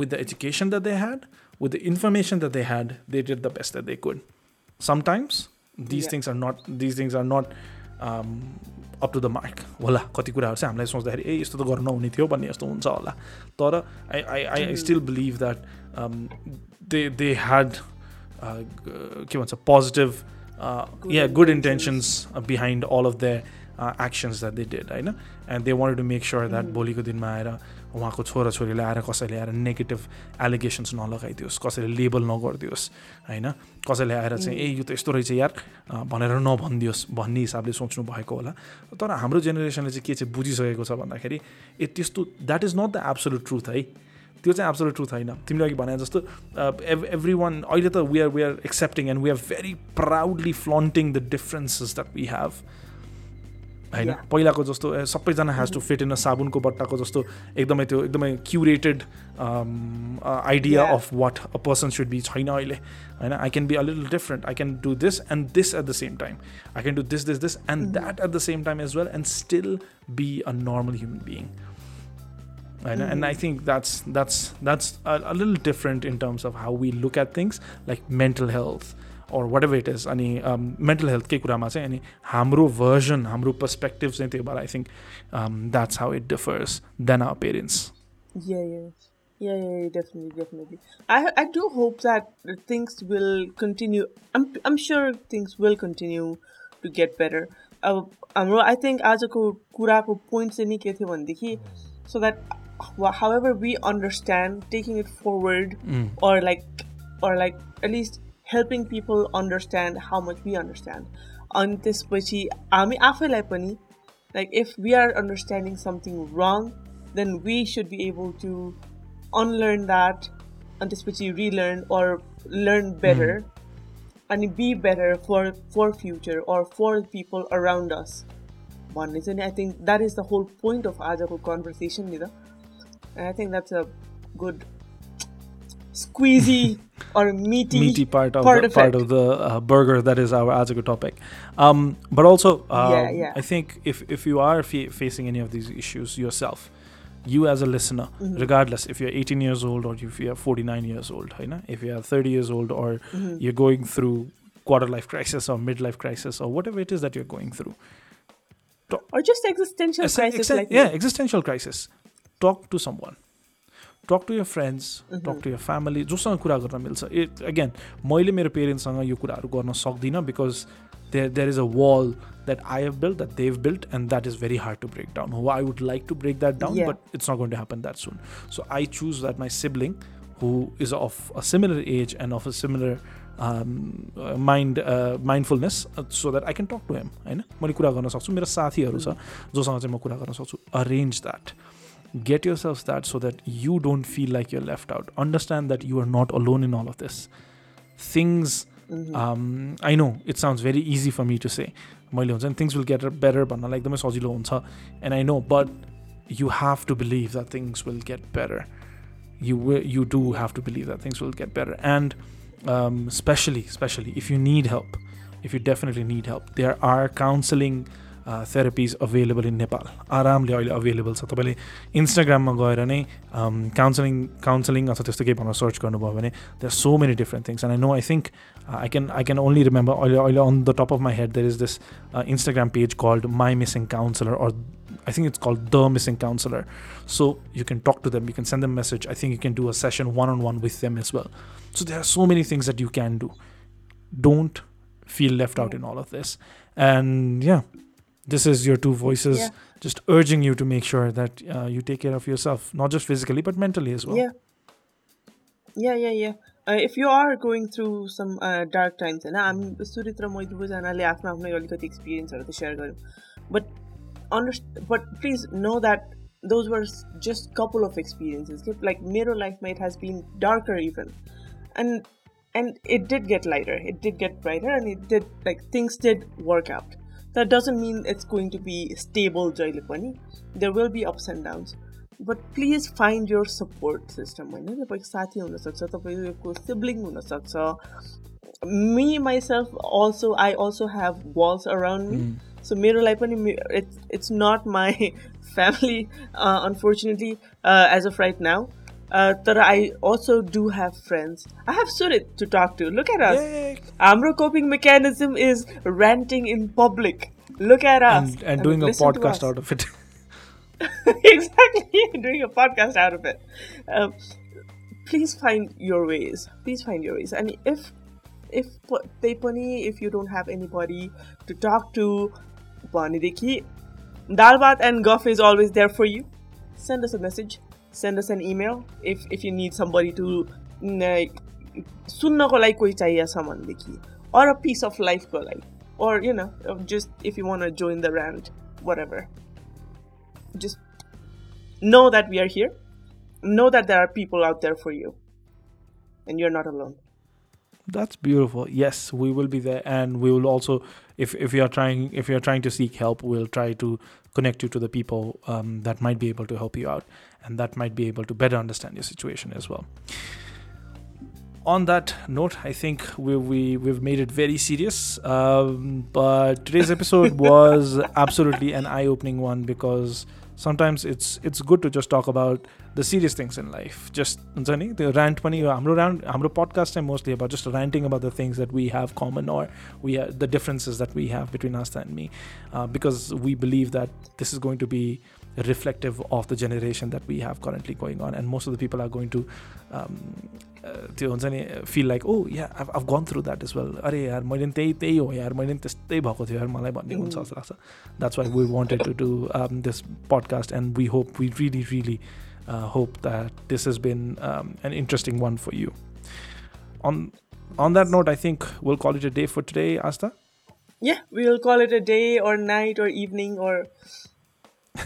with the education that they had with the information that they had they did the best that they could sometimes these Yeah. things are not these things are not um, up to the mark होला कति कुराहरू चाहिँ हामीलाई सोच्दाखेरि ए यस्तो त गर्नु नहुने थियो भन्ने जस्तो हुन्छ होला तर I I I still believe that they they had के भन्छ पोजिटिभ या good intentions behind all of the actions that they did होइन and they want to make sure that भोलिको दिनमा आएर उहाँको छोराछोरीले आएर कसैले आएर नेगेटिभ एलिगेसन्स नलगाइदियोस् कसैले लेबल नगरिदियोस् होइन कसैले आएर चाहिँ ए यो त यस्तो रहेछ यार भनेर नभनिदियोस् भन्ने हिसाबले सोच्नु भएको होला तर हाम्रो जेनेरेसनले चाहिँ के चाहिँ बुझिसकेको छ भन्दाखेरि ए त्यस्तो that is not the absolute truth है त्यो चाहिँ एब्सोल्युट ट्रुथ होइन तिमीले अघि भने जस्तो एभ एभ्री वान अहिले त we are we are accepting and we are very proudly flaunting the differences that we have होइन पहिलाको जस्तो सबैजना has to fit in a साबुनको बट्टाको जस्तो एकदमै त्यो एकदमै curated idea of what a person should be छैन अहिले होइन I can be a little different I can do this and this at the same time I can do this this this and that at the same time as well and still be a normal human being होइन and I think that's that's that's a little different in terms of how we look at things like mental health or whatever it is अनि mental हेल्थकै कुरामा चाहिँ अनि हाम्रो version हाम्रो perspective चाहिँ त्यो भएर I think that's how it differs than our parents Yeah, yeah. Yeah, yeah, yeah, definitely, definitely. I I do hope that things will continue. I'm I'm sure things will continue to get better. अब हाम्रो I think आजको कुराको point चाहिँ नि के थियो भनेदेखि so that however we understand taking it forward or like or like at least helping people understand how much we understand अनि त्यसपछि हामी आफैलाई पनि like if we are understanding something wrong then we should be able to unlearn that and त्यसपछि relearn or learn better and be better for for future or for people around us भन्ने चाहिँ नि I think that is the whole point of आजको conversation नि त And I think that's a good squeezy or meaty, meaty part of part the, of part of the uh, burger that is our Azuka topic. Um, but also, uh, yeah, um, yeah. I think if, if you are fa- facing any of these issues yourself, you as a listener, mm-hmm. regardless if you're 18 years old or if you're 49 years old, you know, if you're 30 years old or mm-hmm. you're going through quarter life crisis or midlife crisis or whatever it is that you're going through, or just existential crisis, like yeah, existential crisis. Talk to someone. Talk to your friends Mm-hmm. Talk to your family जोसँग कुरा गर्न मिल्छ it again मैले मेरो पेरेन्ट्ससँग यो कुराहरू गर्न सक्दिनँ because there there is a wall that I have built that they've built and that is very hard to break down हो I would like to break that down Yeah. But it's not going to happen that soon so I choose that my sibling who is of a similar age and of a similar um, uh, mind uh, mindfulness uh, so that I can talk to him होइन मैले कुरा गर्न सक्छु मेरो साथीहरू छ जोसँग चाहिँ म कुरा गर्न सक्छु arrange that get yourselves that so that you don't feel like you're left out understand that you are not alone in all of this things mm-hmm. um, i know it sounds very easy for me to say and things will get better but like the and i know but you have to believe that things will get better you you do have to believe that things will get better and um, especially especially if you need help if you definitely need help there are counseling therapies available in Nepal आरामले अहिले available छ तपाईँले इन्स्टाग्राममा गएर नै counselling counselling अथवा त्यस्तो केही भनेर सर्च गर्नुभयो भने there are so many different things and I know I think I can I can only remember अहिले अहिले on the top of my head there is this Instagram page called my missing counsellor or I think it's called The Missing Counselor. So you can talk to them, you can send them a message. I think you can do a session one on one with them as well. So there are so many things that you can do. Don't feel left out in all of this. And yeah, this is your two voices yeah. just urging you to make sure that uh, you take care of yourself not just physically but mentally as well yeah yeah yeah yeah uh, if you are going through some uh, dark times and i'm mm-hmm. suritra moidbuzanale i afna yolikati experience or the share but underst- but please know that those were just couple of experiences like mirror life mate has been darker even and and it did get lighter it did get brighter and it did like things did work out did work out that doesn't mean it's going to be stable जहिले पनि there will be ups and downs but please find your support system होइन तपाईँको साथी हुनसक्छ तपाईँको sibling हुनसक्छ me myself also I also have walls around me so मेरोलाई पनि it's it's not my family unfortunately as of right now तर I also do have friends I have Surit to talk to look at us Yay. हाम्रो coping mechanism is ranting in public. Look at us. And, and doing a listen to podcast us. out of it. exactly, doing a podcast out of it. Um, please find your ways. Please find your ways. And if if they पनि if you don't have anybody to talk to भनेदेखि Dalbat and Guff is always there for you. Send us a message. Send us an email if if you need somebody to सुन्नको लागि कोही चाहिएछ भनेदेखि or a piece of life को लागि or you know just if you want to join the rant whatever just know that we are here know that there are people out there for you and you're not alone that's beautiful yes we will be there and we will also if if you are trying if you are trying to seek help we'll try to connect you to the people um, that might be able to help you out and that might be able to better understand your situation as well on that note, I think we, we we've made it very serious. Um, but today's episode was absolutely an eye-opening one because sometimes it's it's good to just talk about the serious things in life. Just Anzani, the rant pani uh, Amro rant I'm mostly about just ranting about the things that we have common or we have, uh, the differences that we have between us and me, uh, because we believe that this is going to be reflective of the generation that we have currently going on, and most of the people are going to um, त्यो हुन्छ नि feel like oh या आफ gone through that is well अरे यार मैले पनि त्यही त्यही हो यार मैले पनि त्यस्तै भएको थियो यार मलाई भन्ने हुन्छ जस्तो लाग्छ that's why we wanted to do this podcast and we hope we really really hope that this is been an interesting one for you on on that note, I think we'll call it a day for today, Asta. Yeah, we'll call it a day or night or evening or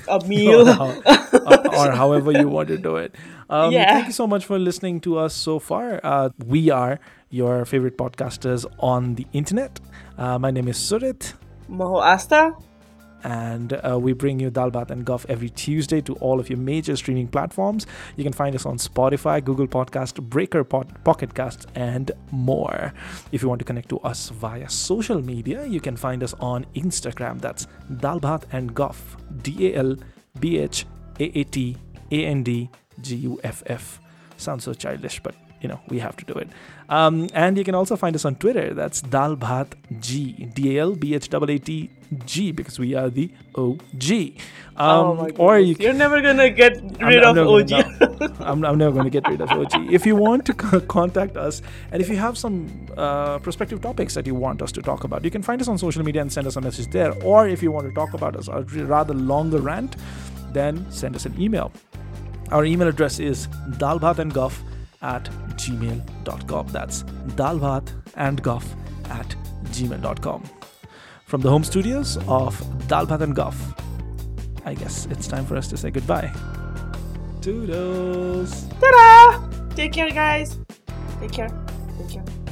a meal or, how, or, however you want to do it um, yeah. thank you so much for listening to us so far uh, we are your favorite podcasters on the internet uh, my name is surit moho asta and uh, we bring you Dalbat and Guff every Tuesday to all of your major streaming platforms. You can find us on Spotify, Google Podcast, Breaker, Pod, Pocket and more. If you want to connect to us via social media, you can find us on Instagram. That's Dalbat and Guff, D A L B H A A T A N D G U F F. Sounds so childish, but you know, we have to do it. Um, and you can also find us on Twitter. That's DalBhatG, D A L B H A T G, because we are the OG. Oh um, oh or you are never gonna get rid I'm, of I'm OG. Gonna, no, I'm, I'm, never gonna get rid of OG. If you want to contact us, and if you have some uh, prospective topics that you want us to talk about, you can find us on social media and send us a message there. Or if you want to talk about us, a rather longer rant, then send us an email. Our email address is dalbhatandguff.com at gmail.com. That's dalvat and goff at gmail.com. From the home studios of Dalvat and Goff, I guess it's time for us to say goodbye. Toodles! Ta-da! Take care, guys. Take care. Take care.